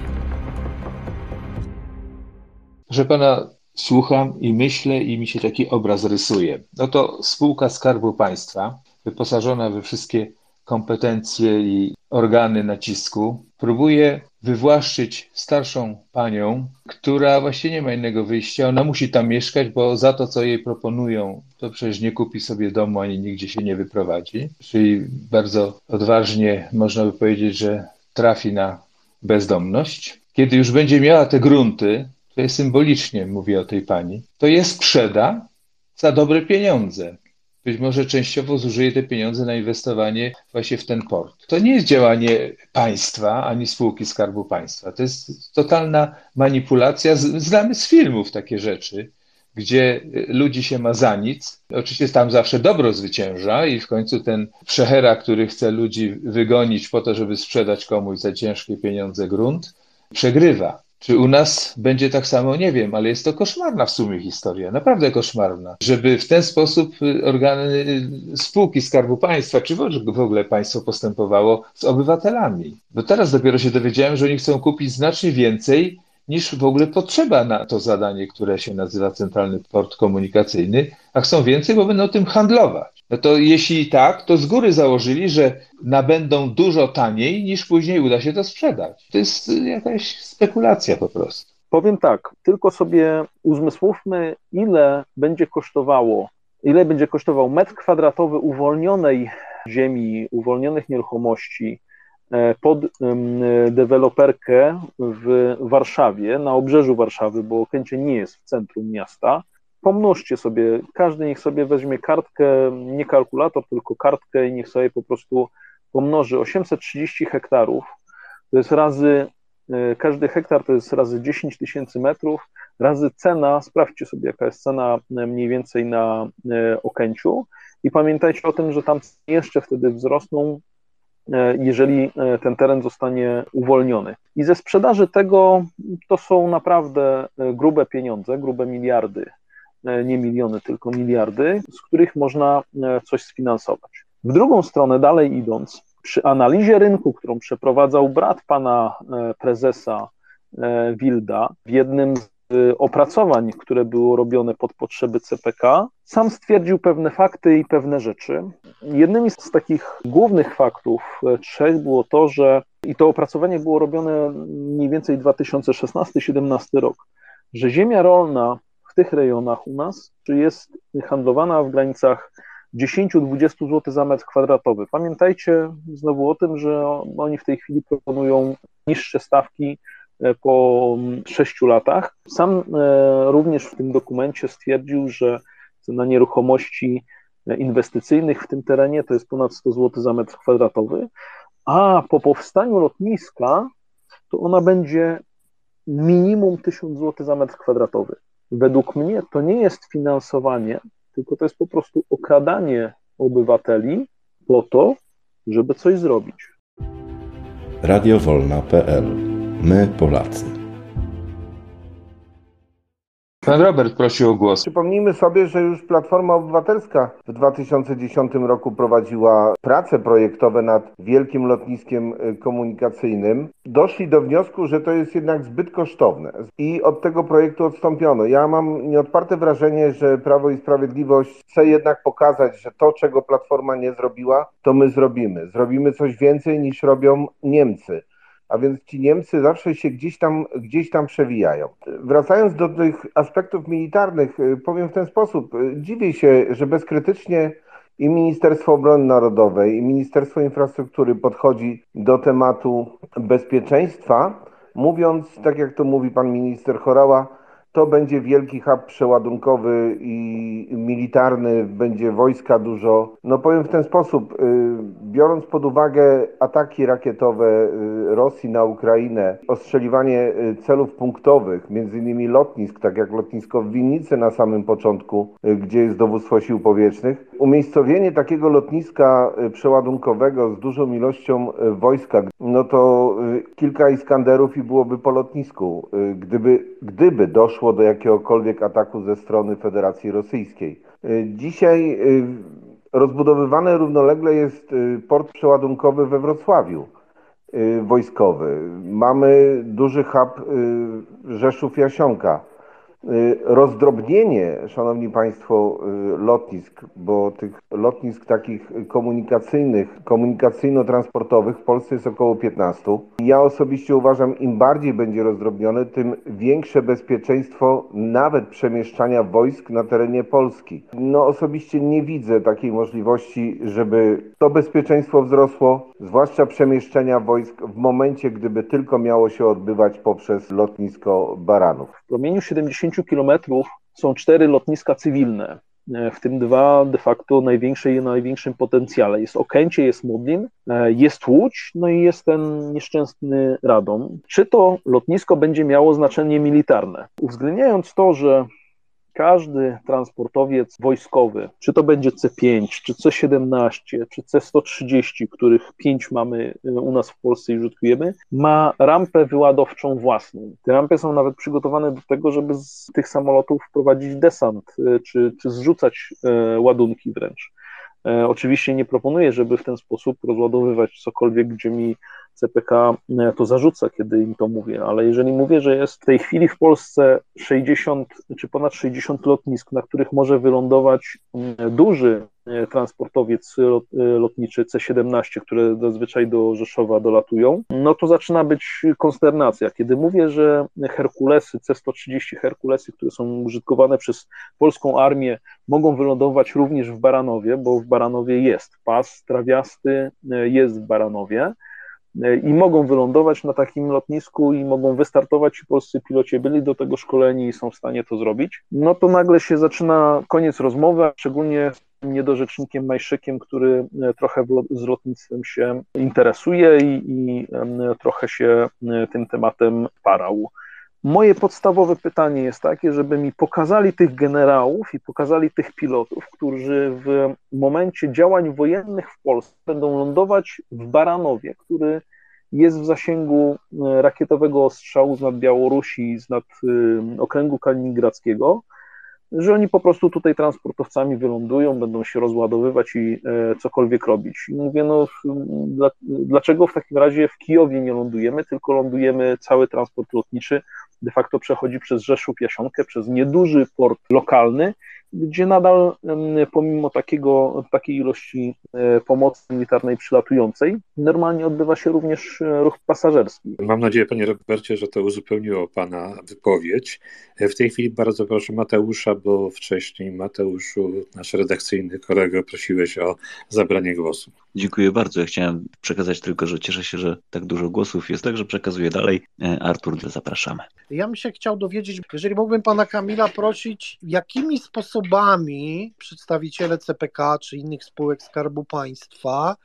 Proszę pana, słucham i myślę i mi się taki obraz rysuje. No to spółka Skarbu Państwa, wyposażona we wszystkie kompetencje i organy nacisku, próbuje wywłaszczyć starszą panią, która właściwie nie ma innego wyjścia. Ona musi tam mieszkać, bo za to, co jej proponują, to przecież nie kupi sobie domu ani nigdzie się nie wyprowadzi. Czyli bardzo odważnie można by powiedzieć, że trafi na bezdomność. Kiedy już będzie miała te grunty, jest symbolicznie mówię o tej pani, to je sprzeda za dobre pieniądze. być może częściowo zużyje te pieniądze na inwestowanie właśnie w ten port. To nie jest działanie państwa ani spółki Skarbu Państwa. To jest totalna manipulacja. Znamy z filmów takie rzeczy gdzie ludzi się ma za nic. Oczywiście tam zawsze dobro zwycięża i w końcu ten przechera, który chce ludzi wygonić po to, żeby sprzedać komuś za ciężkie pieniądze grunt, przegrywa. Czy u nas będzie tak samo? Nie wiem, ale jest to koszmarna w sumie historia, naprawdę koszmarna. Żeby w ten sposób organy spółki Skarbu Państwa, czy w ogóle państwo postępowało z obywatelami. Bo teraz dopiero się dowiedziałem, że oni chcą kupić znacznie więcej niż w ogóle potrzeba na to zadanie, które się nazywa Centralny Port Komunikacyjny, a chcą więcej, bo będą tym handlować. No to jeśli tak, to z góry założyli, że nabędą dużo taniej, niż później uda się to sprzedać. To jest jakaś spekulacja po prostu. Powiem tak, tylko sobie uzmysłówmy, ile będzie kosztowało, ile będzie kosztował metr kwadratowy uwolnionej ziemi, uwolnionych nieruchomości E, pod deweloperkę w Warszawie, na obrzeżu Warszawy, bo Okęcie nie jest w centrum miasta. Pomnożcie sobie, każdy niech sobie weźmie kartkę, nie kalkulator, tylko kartkę i niech sobie po prostu pomnoży 830 hektarów. To jest razy, e, każdy hektar to jest razy 10 tysięcy metrów, razy cena, sprawdźcie sobie jaka jest cena e, mniej więcej na Okęciu i pamiętajcie o tym, że tam jeszcze wtedy wzrosną E, jeżeli e, ten teren zostanie uwolniony. I ze sprzedaży tego to są naprawdę e, grube pieniądze, grube miliardy, nie miliony, tylko miliardy, z których można coś sfinansować. W drugą stronę, dalej idąc, przy analizie rynku, którą przeprowadzał brat pana prezesa Wilda w jednym z opracowań, które były robione pod potrzeby CPK, sam stwierdził pewne fakty i pewne rzeczy. Jednymi z takich głównych faktów e, trzech było to, że i to opracowanie było robione mniej więcej 2016-17 rok, że ziemia rolna w tych rejonach u nas jest handlowana w granicach 10-20 zł za metr kwadratowy. Pamiętajcie znowu o tym, że oni w tej chwili proponują niższe stawki E, po sześciu latach. Sam e, również w tym dokumencie stwierdził, że cena nieruchomości inwestycyjnych w tym terenie to jest ponad 100 zł za metr kwadratowy, a po powstaniu lotniska to ona będzie minimum 1000 zł za metr kwadratowy. Według mnie to nie jest finansowanie, tylko to jest po prostu okradanie obywateli po to, żeby coś zrobić. Radiowolna.pl My Polacy. Pan Robert prosił o głos. Przypomnijmy sobie, że już Platforma Obywatelska w 2010 roku prowadziła prace projektowe nad wielkim lotniskiem y, komunikacyjnym. Doszli do wniosku, że to jest jednak zbyt kosztowne i od tego projektu odstąpiono. Ja mam nieodparte wrażenie, że Prawo i Sprawiedliwość chce jednak pokazać, że to, czego Platforma nie zrobiła, to my zrobimy. Zrobimy coś więcej niż robią Niemcy a więc ci Niemcy zawsze się gdzieś tam, gdzieś tam przewijają. Wracając do tych aspektów militarnych, y, powiem w ten sposób. Y, dziwię się, że bezkrytycznie i Ministerstwo Obrony Narodowej, i Ministerstwo Infrastruktury podchodzi do tematu bezpieczeństwa, mówiąc, tak jak to mówi pan minister Chorała, to będzie wielki hub przeładunkowy i militarny, będzie wojska dużo. No powiem w ten sposób, y, biorąc pod uwagę ataki rakietowe y, Rosji na Ukrainę, ostrzeliwanie y, celów punktowych, między innymi lotnisk, tak jak lotnisko w Winnicy na samym początku, gdzie jest dowództwo sił powietrznych, umiejscowienie takiego lotniska przeładunkowego z dużą ilością wojska, no to kilka Iskanderów i byłoby po lotnisku. Gdyby, gdyby doszło doszło do jakiegokolwiek ataku ze strony Federacji Rosyjskiej. Y, dzisiaj y, rozbudowywany równolegle jest y, port przeładunkowy we Wrocławiu wojskowy. Mamy duży hub Rzeszów-Jasionka. Y, rozdrobnienie, szanowni państwo, y, lotnisk, bo tych lotnisk takich komunikacyjnych, komunikacyjno-transportowych w Polsce jest około 15. Ja osobiście uważam, im bardziej będzie rozdrobnione, tym większe bezpieczeństwo nawet przemieszczania wojsk na terenie Polski. No osobiście nie widzę takiej możliwości, żeby to bezpieczeństwo wzrosło, zwłaszcza przemieszczenia wojsk w momencie, gdyby tylko miało się odbywać poprzez lotnisko Baranów. W promieniu 70 kilometrów są cztery lotniska cywilne. w tym dwa de facto największe i największym potencjale. Jest Okęcie, jest Modlin, jest Łódź, no i jest ten nieszczęsny Radom. Czy to lotnisko będzie miało znaczenie militarne? Uwzględniając to, że każdy transportowiec wojskowy, czy to będzie C5, czy C17, czy C130, których pięć mamy y, u nas w Polsce i użytkujemy, ma rampę wyładowczą własną. Te rampy są nawet przygotowane do tego, żeby z tych samolotów wprowadzić desant, y, czy, czy zrzucać y, ładunki wręcz. Oczywiście nie proponuję, żeby w ten sposób rozładowywać cokolwiek, gdzie mi CPK e, to zarzuca, kiedy im to mówię, ale jeżeli mówię, że jest w tej chwili w Polsce 60 czy ponad 60 lotnisk, na których może wylądować mm, duży e, transportowiec lotniczy C-17, które zazwyczaj do Rzeszowa dolatują, no to zaczyna być konsternacja. Kiedy mówię, że Herkulesy, C-130 Herkulesy, które są użytkowane przez polską armię, mogą wylądować również w Baranowie, bo w Baranowie jest pas trawiasty, e, jest w Baranowie, i mogą wylądować na takim lotnisku i mogą wystartować, polscy piloci byli do tego szkoleni i są w stanie to zrobić, no to nagle się zaczyna koniec rozmowy, a szczególnie niedorzecznikiem Majszykiem, który e, trochę z lotnictwem się interesuje i, i trochę się e, tym tematem parał. Moje podstawowe pytanie jest takie, żeby mi pokazali tych generałów i pokazali tych pilotów, którzy w momencie działań wojennych w Polsce będą lądować w Baranowie, który jest w zasięgu e, rakietowego ostrzału z nad Białorusi, z nad e, okręgu kaliningradzkiego, że oni po prostu tutaj transportowcami wylądują, będą się rozładowywać i e, cokolwiek robić. I mówię, no dlaczego w takim razie w Kijowie nie lądujemy, tylko lądujemy cały transport lotniczy de facto przechodzi przez Rzeszów, Jasionkę, przez nieduży port lokalny, gdzie nadal pomimo takiego, takiej ilości e, pomocy militarnej przylatującej, normalnie odbywa się również e, ruch pasażerski. Mam nadzieję, panie Robercie, że to uzupełniło pana wypowiedź. E, w tej chwili bardzo proszę Mateusza, bo wcześniej Mateuszu, nasz redakcyjny kolego, prosiłeś o zabranie głosu. Dziękuję bardzo. Ja chciałem przekazać tylko, że cieszę się, że tak dużo głosów jest, także przekazuję dalej. Artur, zapraszamy. Ja bym się chciał dowiedzieć, jeżeli mógłbym pana Kamila prosić, jakimi sposobami przedstawiciele CPK czy innych spółek Skarbu Państwa,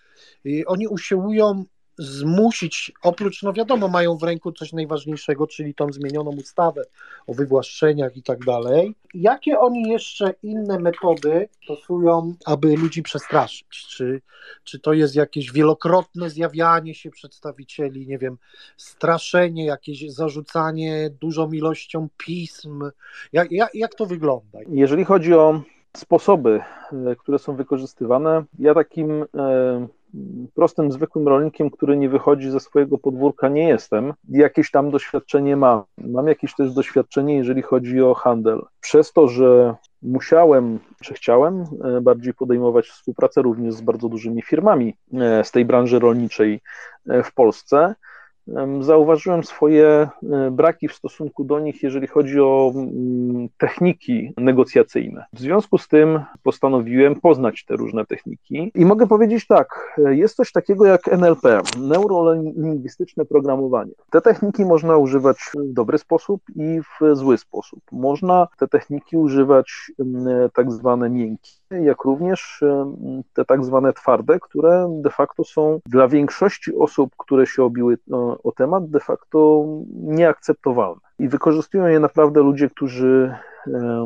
y, oni usiłują zmusić, oprócz, no wiadomo, mają w ręku coś najważniejszego, czyli tą zmienioną ustawę o wywłaszczeniach i tak dalej. Jakie oni jeszcze inne metody stosują, aby ludzi przestraszyć? Czy, czy to jest jakieś wielokrotne zjawianie się przedstawicieli, nie wiem, straszenie, jakieś zarzucanie dużą ilością pism? Jak, jak, jak to wygląda? Jeżeli chodzi o sposoby, e, które są wykorzystywane, ja takim e, prostym, zwykłym rolnikiem, który nie wychodzi ze swojego podwórka, nie jestem. Jakieś tam doświadczenie mam. Mam jakieś też doświadczenie, jeżeli chodzi o handel. Przez to, że musiałem, czy chciałem e, bardziej podejmować współpracę również z bardzo dużymi firmami e, z tej branży rolniczej e, w Polsce, zauważyłem swoje e, braki w stosunku do nich, jeżeli chodzi o mm, techniki negocjacyjne. W związku z tym postanowiłem poznać te różne techniki i mogę powiedzieć tak, e, jest coś takiego jak NLP, neurolingwistyczne programowanie. Te techniki można używać w dobry sposób i w zły sposób. Można te techniki używać tak zwane miękkie, jak również te tak zwane twarde, które de facto są dla większości osób, które się obiły o temat de facto nieakceptowalne. I wykorzystują je naprawdę ludzie, którzy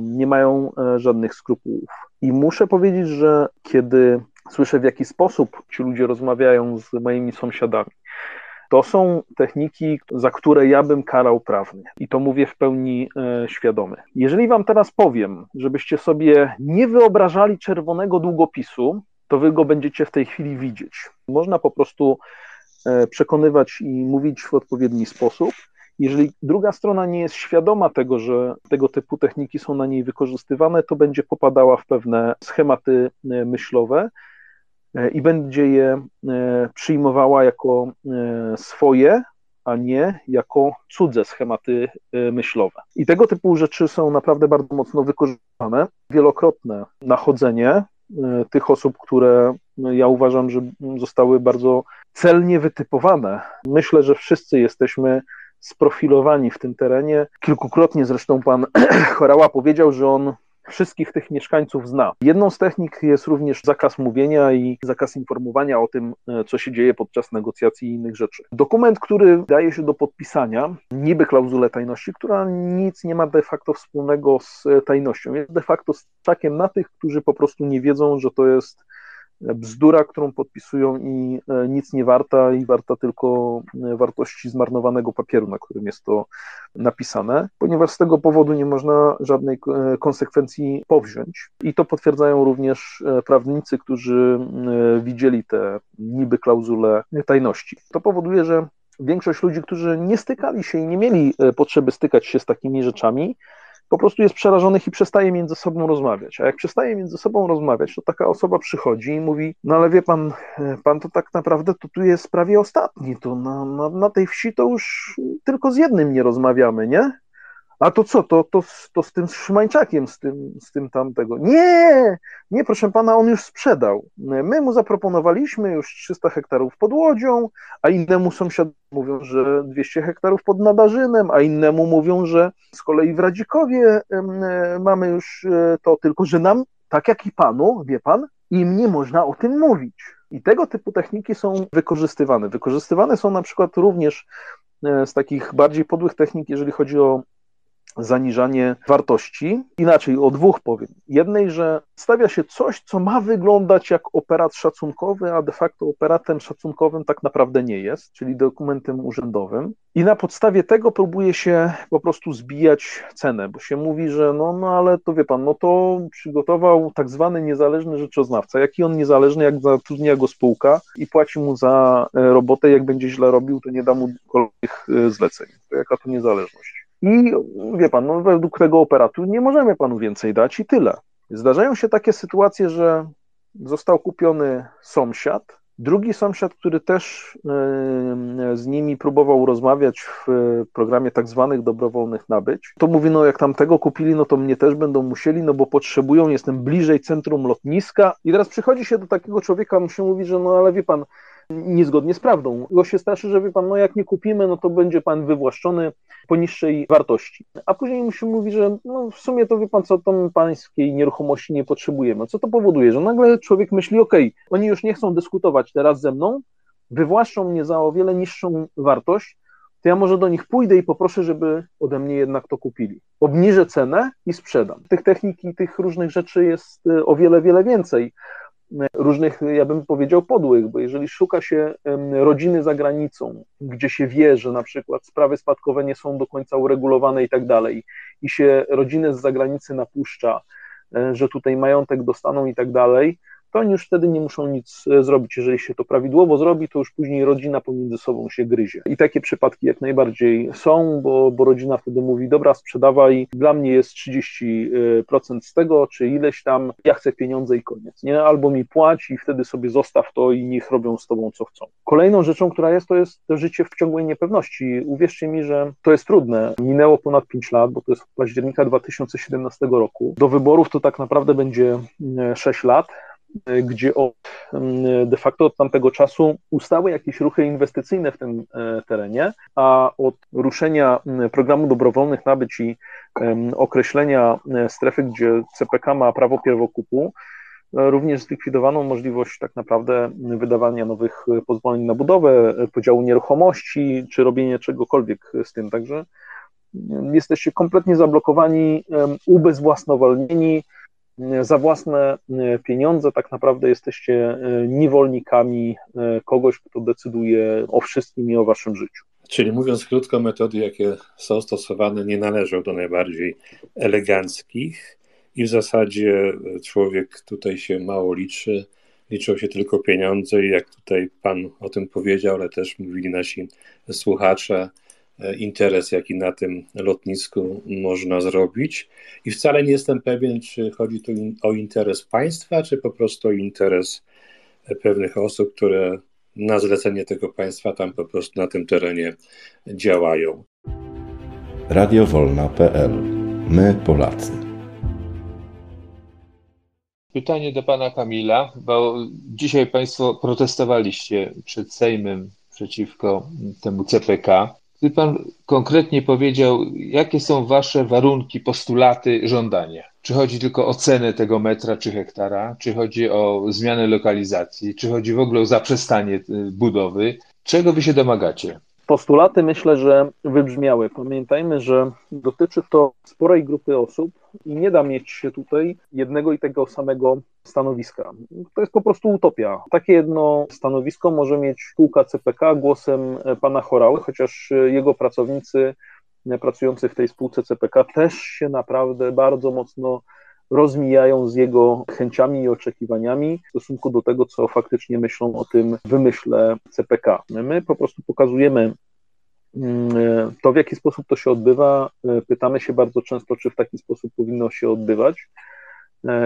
nie mają e, żadnych skrupułów. I muszę powiedzieć, że kiedy słyszę, w jaki sposób ci ludzie rozmawiają z moimi sąsiadami, to są techniki, za które ja bym karał prawnie. I to mówię w pełni e, świadomy. Jeżeli wam teraz powiem, żebyście sobie nie wyobrażali czerwonego długopisu, to wy go będziecie w tej chwili widzieć. Można po prostu przekonywać i mówić w odpowiedni sposób. Jeżeli druga strona nie jest świadoma tego, że tego typu techniki są na niej wykorzystywane, to będzie popadała w pewne schematy e, myślowe e, i będzie je przyjmowała jako swoje, a nie jako cudze schematy myślowe. I tego typu rzeczy są naprawdę bardzo mocno wykorzystywane. Wielokrotne nachodzenie tych osób, które ja uważam, że zostały bardzo celnie wytypowane. Myślę, że wszyscy jesteśmy sprofilowani w tym terenie. Kilkukrotnie zresztą pan Chorała powiedział, że on wszystkich tych mieszkańców zna. Jedną z technik jest również zakaz mówienia i zakaz informowania o tym, e, co się dzieje podczas negocjacji i innych rzeczy. Dokument, który daje się do podpisania, niby klauzulę tajności, która nic nie ma de facto wspólnego z tajnością. Jest de facto stakiem na tych, którzy po prostu nie wiedzą, że to jest bzdura, którą podpisują i e, nic nie warta i warta tylko e, wartości zmarnowanego papieru, na którym jest to napisane, ponieważ z tego powodu nie można żadnej e, konsekwencji powziąć. I to potwierdzają również prawnicy, którzy widzieli te niby klauzule tajności. To powoduje, że większość ludzi, którzy nie stykali się i nie mieli potrzeby stykać się z takimi rzeczami, po prostu jest przerażonych i przestaje między sobą rozmawiać. A jak przestaje między sobą rozmawiać, to taka osoba przychodzi i mówi, no ale wie pan, pan to tak naprawdę to tu jest prawie ostatni, to na, na, na tej wsi to już tylko z jednym nie rozmawiamy, nie? A to co, to, to, to z tym Szymańczakiem, z tym, z tym tamtego. Nie, nie, proszę pana, on już sprzedał. My mu zaproponowaliśmy już 300 hektarów pod Łodzią, a innemu sąsiadowi mówią, że 200 hektarów pod Nadarzynem, a innemu mówią, że z kolei w Radzikowie mamy już e, to, tylko że nam, tak jak i panu, wie pan, im nie można o tym mówić. I tego typu techniki są wykorzystywane. Wykorzystywane są na przykład również e, z takich bardziej podłych technik, jeżeli chodzi o zaniżanie wartości. Inaczej, o dwóch powiem. Jednej, że stawia się coś, co ma wyglądać jak operat szacunkowy, a de facto operatem szacunkowym tak naprawdę nie jest, czyli dokumentem urzędowym. I na podstawie tego próbuje się po prostu zbijać cenę, bo się mówi, że no, no ale to wie pan, no to przygotował tak zwany niezależny rzeczoznawca. Jaki on niezależny, jak zatrudnia go spółka i płaci mu za e, robotę, jak będzie źle robił, to nie da mu kolejnych e, zleceń. To jaka to niezależność? I wie pan, no według tego operatu nie możemy panu więcej dać i tyle. Zdarzają się takie sytuacje, że został kupiony sąsiad, drugi sąsiad, który też e, z nimi próbował rozmawiać w programie tak zwanych dobrowolnych nabyć, to mówi, no jak tam tego kupili, no to mnie też będą musieli, no bo potrzebują, jestem bliżej centrum lotniska i teraz przychodzi się do takiego człowieka, on się mówi, że no ale wie pan, niezgodnie z prawdą. Go się straszy, że wie pan, no jak nie kupimy, no to będzie pan wywłaszczony po niższej wartości. A później mu się mówi, że no w sumie to wie pan co, to pańskiej nieruchomości nie potrzebujemy. Co to powoduje? Że nagle człowiek myśli, okej, okay, oni już nie chcą dyskutować teraz ze mną, wywłaszczą mnie za o wiele niższą wartość, to ja może do nich pójdę i poproszę, żeby ode mnie jednak to kupili. Obniżę cenę i sprzedam. Tych technik i tych różnych rzeczy jest e, o wiele, wiele więcej różnych, ja bym powiedział, podłych, bo jeżeli szuka się rodziny za granicą, gdzie się wie, że na przykład sprawy spadkowe nie są do końca uregulowane i tak dalej, i się rodzinę z zagranicy napuszcza, e, że tutaj majątek dostaną i tak dalej, to oni już wtedy nie muszą nic e, zrobić. Jeżeli się to prawidłowo zrobi, to już później rodzina pomiędzy sobą się gryzie. I takie przypadki jak najbardziej są, bo, bo rodzina wtedy mówi, dobra, sprzedawaj, dla mnie jest 30% z tego, czy ileś tam, ja chcę pieniądze i koniec, nie? Albo mi płać i wtedy sobie zostaw to i niech robią z tobą co chcą. Kolejną rzeczą, która jest, to jest to życie w ciągłej niepewności. Uwierzcie mi, że to jest trudne. Minęło ponad 5 lat, bo to jest października 2017 roku. Do wyborów to tak naprawdę będzie 6 e, lat gdzie od, mm, de facto od tamtego czasu ustały jakieś ruchy inwestycyjne w tym e, terenie, a od ruszenia mm, programu dobrowolnych nabyć i określenia e, strefy, gdzie CPK ma prawo pierwokupu, e, również zlikwidowano możliwość tak naprawdę wydawania nowych pozwoleń na budowę, podziału nieruchomości, czy robienia czegokolwiek z tym. Także jesteście kompletnie zablokowani, ubezwłasnowolnieni, za własne e, pieniądze tak naprawdę jesteście e, niewolnikami e, kogoś, kto decyduje o wszystkim i o waszym życiu. Czyli mówiąc krótko, metody, jakie są stosowane, nie należą do najbardziej eleganckich i w zasadzie człowiek tutaj się mało liczy, liczą się tylko pieniądze i jak tutaj Pan o tym powiedział, ale też mówili nasi słuchacze, interes, jaki na tym lotnisku można zrobić. I wcale nie jestem pewien, czy chodzi tu o interes państwa, czy po prostu o interes pewnych osób, które na zlecenie tego państwa tam po prostu na tym terenie działają. Radiowolna.pl My Polacy. Pytanie do pana Kamila, bo dzisiaj państwo protestowaliście przed Sejmem przeciwko temu CPK. Gdyby Pan konkretnie powiedział, jakie są Wasze warunki, postulaty, żądania? Czy chodzi tylko o cenę tego metra czy hektara? Czy chodzi o zmianę lokalizacji? Czy chodzi w ogóle o zaprzestanie y, budowy? Czego wy się domagacie? Postulaty myślę, że wybrzmiały. Pamiętajmy, że dotyczy to sporej grupy osób i nie da mieć się tutaj jednego i tego samego stanowiska. To jest po prostu utopia. Takie jedno stanowisko może mieć spółka CPK głosem pana Chorały, chociaż jego pracownicy pracujący w tej spółce CPK też się naprawdę bardzo mocno rozmijają z jego chęciami i oczekiwaniami w stosunku do tego, co faktycznie myślą o tym wymyśle CPK. My po prostu pokazujemy mm, to, w jaki sposób to się odbywa. Pytamy się bardzo często, czy w taki sposób powinno się odbywać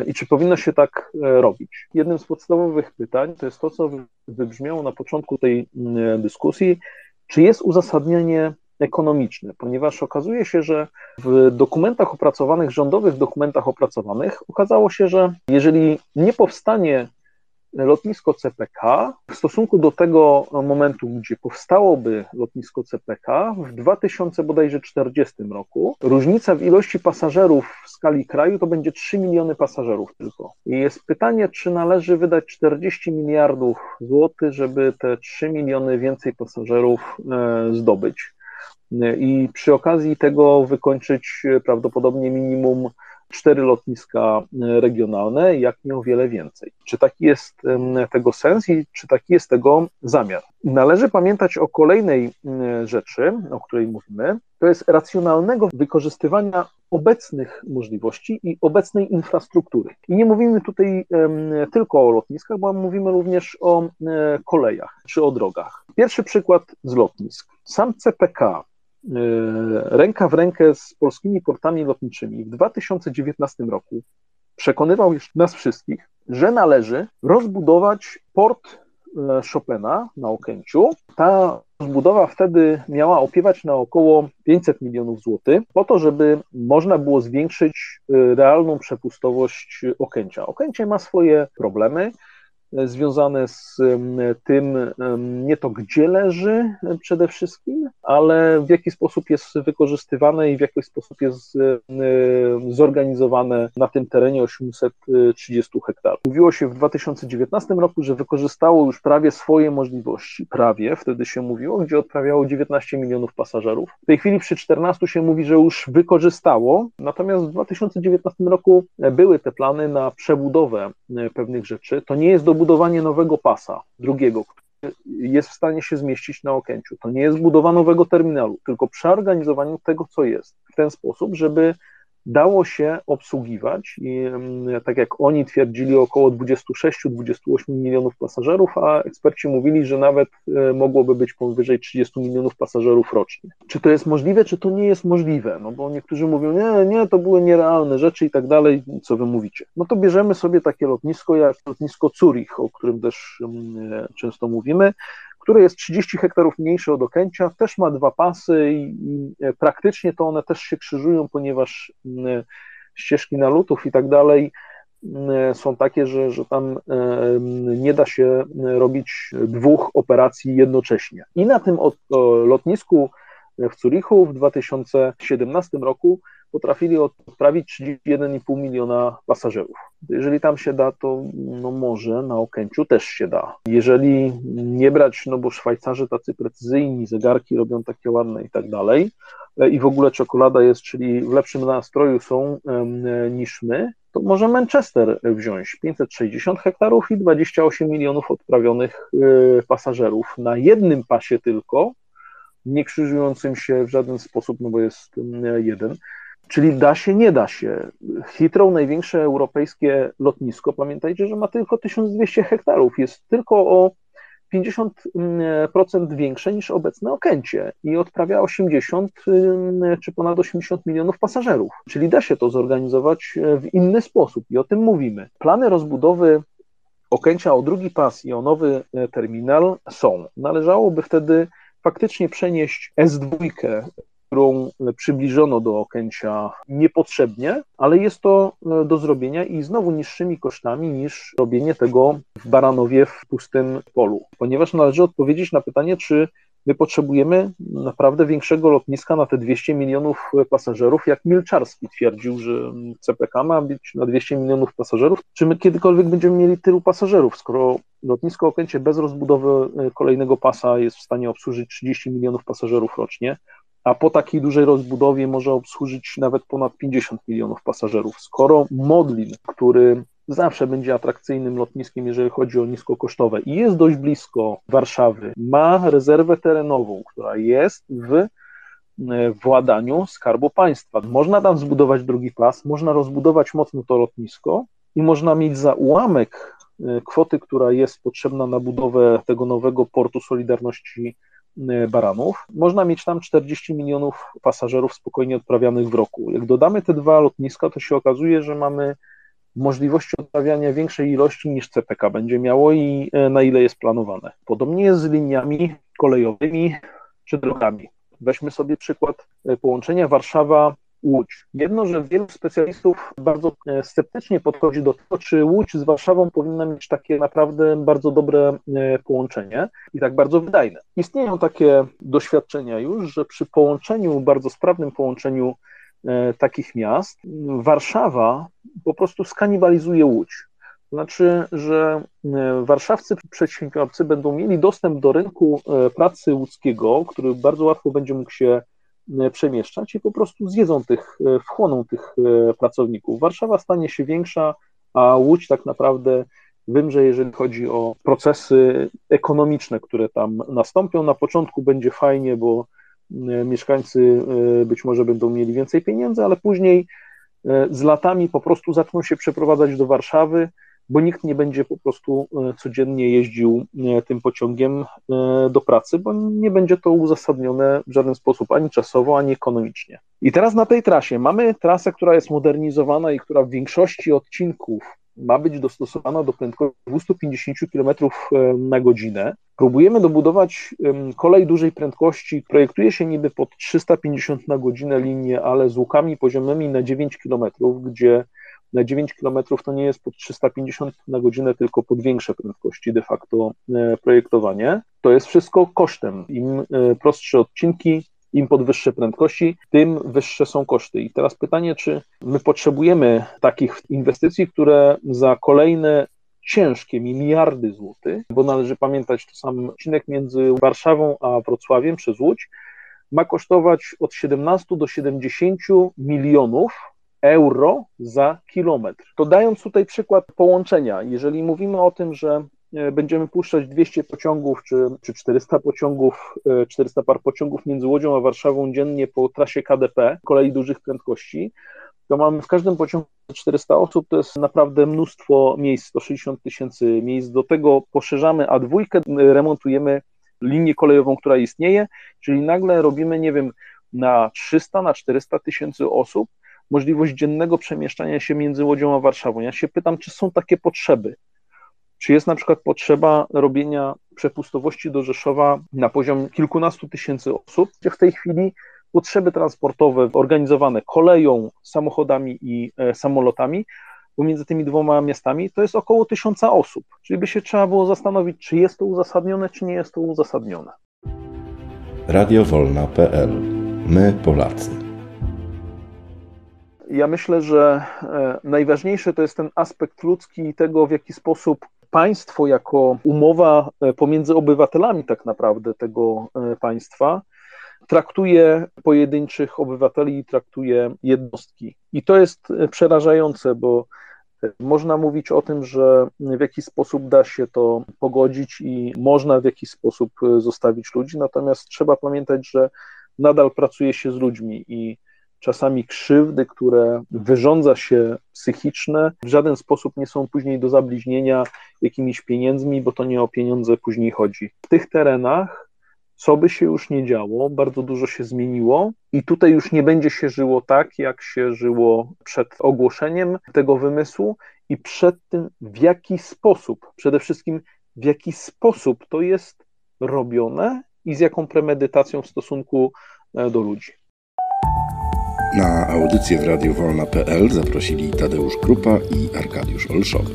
i czy powinno się tak robić. Jednym z podstawowych pytań to jest to, co wybrzmiało na początku tej mm, dyskusji, czy jest uzasadnienie ekonomiczne, ponieważ okazuje się, że w dokumentach opracowanych, rządowych dokumentach opracowanych, okazało się, że jeżeli nie powstanie lotnisko CPK, w stosunku do tego momentu, gdzie powstałoby lotnisko CPK w 2040 roku, różnica w ilości pasażerów w skali kraju to będzie 3 miliony pasażerów tylko. I jest pytanie, czy należy wydać 40 miliardów złotych, żeby te 3 miliony więcej pasażerów e, zdobyć i przy okazji tego wykończyć prawdopodobnie minimum cztery lotniska regionalne, jak nie o wiele więcej. Czy taki jest tego sens i czy taki jest tego zamiar? Należy pamiętać o kolejnej rzeczy, o której mówimy, to jest racjonalnego wykorzystywania obecnych możliwości i obecnej infrastruktury. I nie mówimy tutaj tylko o lotniskach, bo mówimy również o kolejach czy o drogach. Pierwszy przykład z lotnisk. Sam CPK E, ręka w rękę z polskimi portami lotniczymi w 2019 roku przekonywał nas wszystkich, że należy rozbudować port e, Chopina na Okęciu. Ta rozbudowa wtedy miała opiewać na około 500 milionów złotych, po to, żeby można było zwiększyć e, realną przepustowość Okęcia. Okęcie ma swoje problemy związane z tym, nie to gdzie leży przede wszystkim, ale w jaki sposób jest wykorzystywane i w jaki sposób jest zorganizowane na tym terenie 830 hektarów. Mówiło się w 2019 roku, że wykorzystało już prawie swoje możliwości, prawie, wtedy się mówiło, gdzie odprawiało 19 milionów pasażerów. W tej chwili przy 14 się mówi, że już wykorzystało, natomiast w 2019 roku były te plany na przebudowę pewnych rzeczy. To nie jest do budowanie nowego pasa, drugiego, który jest w stanie się zmieścić na Okęciu. To nie jest budowa nowego terminalu, tylko przeorganizowanie tego, co jest, w ten sposób, żeby dało się obsługiwać i tak jak oni twierdzili około 26-28 milionów pasażerów, a eksperci mówili, że nawet e, mogłoby być powyżej 30 milionów pasażerów rocznie. Czy to jest możliwe, czy to nie jest możliwe? No bo niektórzy mówią, nie, nie, to były nierealne rzeczy i tak dalej, co wy mówicie. No to bierzemy sobie takie lotnisko jak lotnisko Zurich, o którym też e, często mówimy, które jest 30 hektarów mniejsze od Okęcia, też ma dwa pasy i, i praktycznie to one też się krzyżują, ponieważ mm, ścieżki nalotów i tak dalej mm, są takie, że, że tam nie da się robić dwóch operacji jednocześnie. I na tym lotnisku w Zurichu w 2017 roku potrafili odprawić 31,5 miliona pasażerów. Jeżeli tam się da, to no może na Okęciu też się da. Jeżeli nie brać, no bo Szwajcarzy tacy precyzyjni, zegarki robią takie ładne i tak dalej, e, i w ogóle czekolada jest, czyli w lepszym nastroju są niż my, to może Manchester wziąć 560 hektarów i 28 milionów odprawionych e, pasażerów na jednym pasie tylko, nie krzyżującym się w żaden sposób, no bo jest jeden. Czyli da się, nie da się. Heathrow, największe europejskie lotnisko, pamiętajcie, że ma tylko 1200 hektarów, jest tylko o 50% większe niż obecne Okęcie i odprawia 80 czy ponad 80 milionów pasażerów. Czyli da się to zorganizować w inny sposób i o tym mówimy. Plany rozbudowy Okęcia o drugi pas i o nowy terminal są. Należałoby wtedy faktycznie przenieść S2 którą przybliżono do Okęcia niepotrzebnie, ale jest to e, do zrobienia i znowu niższymi kosztami niż robienie tego w Baranowie w pustym polu. Ponieważ należy odpowiedzieć na pytanie, czy My potrzebujemy naprawdę większego lotniska na te 200 milionów pasażerów, jak Milczarski twierdził, że CPK ma być na 200 milionów pasażerów. Czy my kiedykolwiek będziemy mieli tylu pasażerów, skoro lotnisko Okęcie bez rozbudowy e, kolejnego pasa jest w stanie obsłużyć 30 milionów pasażerów rocznie, a po takiej dużej rozbudowie może obsłużyć nawet ponad 50 milionów pasażerów. Skoro Modlin, który zawsze będzie atrakcyjnym lotniskiem, jeżeli chodzi o niskokosztowe i jest dość blisko Warszawy, ma rezerwę terenową, która jest w władaniu Skarbu Państwa. Można tam zbudować drugi pas, można rozbudować mocno to lotnisko i można mieć za ułamek e, kwoty, która jest potrzebna na budowę tego nowego portu Solidarności e, Baranów, można mieć tam 40 milionów pasażerów spokojnie odprawianych w roku. Jak dodamy te dwa lotniska, to się okazuje, że mamy możliwości odprawiania większej ilości niż CPK będzie miało i e, na ile jest planowane. Podobnie jest z liniami kolejowymi czy drogami. Weźmy sobie przykład e, połączenia Warszawa-Łódź. Jedno, że wielu specjalistów bardzo e, sceptycznie podchodzi do tego, czy Łódź z Warszawą powinna mieć takie naprawdę bardzo dobre połączenie i tak bardzo wydajne. Istnieją takie doświadczenia już, że przy połączeniu, bardzo sprawnym połączeniu E, takich miast, Warszawa po prostu skanibalizuje Łódź. Znaczy, że e, warszawscy przedsiębiorcy będą mieli dostęp do rynku e, pracy łódzkiego, który bardzo łatwo będzie mógł się przemieszczać i po prostu zjedzą tych, wchłoną tych pracowników. Warszawa stanie się większa, a Łódź tak naprawdę wymrze, jeżeli chodzi o procesy ekonomiczne, które tam nastąpią. Na początku będzie fajnie, bo E, mieszkańcy e, być może będą mieli więcej pieniędzy, ale później e, z latami po prostu zaczną się przeprowadzać do Warszawy, bo nikt nie będzie po prostu codziennie jeździł tym pociągiem do pracy, bo nie będzie to uzasadnione w żaden sposób ani czasowo, ani ekonomicznie. I teraz na tej trasie mamy trasę, która jest modernizowana i która w większości odcinków ma być dostosowana do prędkości 250 km na godzinę. Próbujemy dobudować kolej dużej prędkości. Projektuje się niby pod 350 na godzinę linię, ale z łukami poziomymi na 9 km, gdzie na 9 km to nie jest pod 350 na godzinę, tylko pod większe prędkości de facto e, projektowanie. To jest wszystko kosztem. Im e, prostsze odcinki, im podwyższe prędkości, tym wyższe są koszty. I teraz pytanie, czy my potrzebujemy takich inwestycji, które za kolejne ciężkie miliardy złotych, bo należy pamiętać, to sam odcinek między Warszawą a Wrocławiem przez Łódź ma kosztować od 17 do 70 milionów euro za kilometr. To dając tutaj przykład połączenia, jeżeli mówimy o tym, że E, będziemy puszczać 200 pociągów czy, czy 400 pociągów, 400 e, par pociągów między Łodzią a Warszawą dziennie po trasie KDP, kolei dużych prędkości, to mamy w każdym pociągu 400 osób, to jest naprawdę mnóstwo miejsc, 160 tysięcy miejsc. Do tego poszerzamy A2, remontujemy linię kolejową, która istnieje, czyli nagle robimy, nie wiem, na 300, na 400 tysięcy osób możliwość dziennego przemieszczania się między Łodzią a Warszawą. Ja się pytam, czy są takie potrzeby. Czy jest na przykład potrzeba robienia przepustowości do Rzeszowa na poziom kilkunastu tysięcy osób, w tej chwili potrzeby transportowe organizowane koleją, samochodami i e, samolotami pomiędzy tymi dwoma miastami to jest około tysiąca osób. Czyli by się trzeba było zastanowić, czy jest to uzasadnione, czy nie jest to uzasadnione. Radiowolna.pl My Polacy. Ja myślę, że e, najważniejszy to jest ten aspekt ludzki i tego, w jaki sposób państwo jako umowa e, pomiędzy obywatelami tak naprawdę tego e, państwa traktuje pojedynczych obywateli i traktuje jednostki. I to jest przerażające, bo można mówić o tym, że w jakiś sposób da się to pogodzić i można w jakiś sposób zostawić ludzi, natomiast trzeba pamiętać, że nadal pracuje się z ludźmi i czasami krzywdy, które wyrządza się psychiczne, w żaden sposób nie są później do zabliźnienia jakimiś pieniędzmi, bo to nie o pieniądze później chodzi. W tych terenach, co by się już nie działo, bardzo dużo się zmieniło i tutaj już nie będzie się żyło tak, jak się żyło przed ogłoszeniem tego wymysłu i przed tym, w jaki sposób, przede wszystkim w jaki sposób to jest robione i z jaką premedytacją w stosunku e, do ludzi. Na audycję w Radiu Wolna.pl zaprosili Tadeusz Krupa i Arkadiusz Olszowy.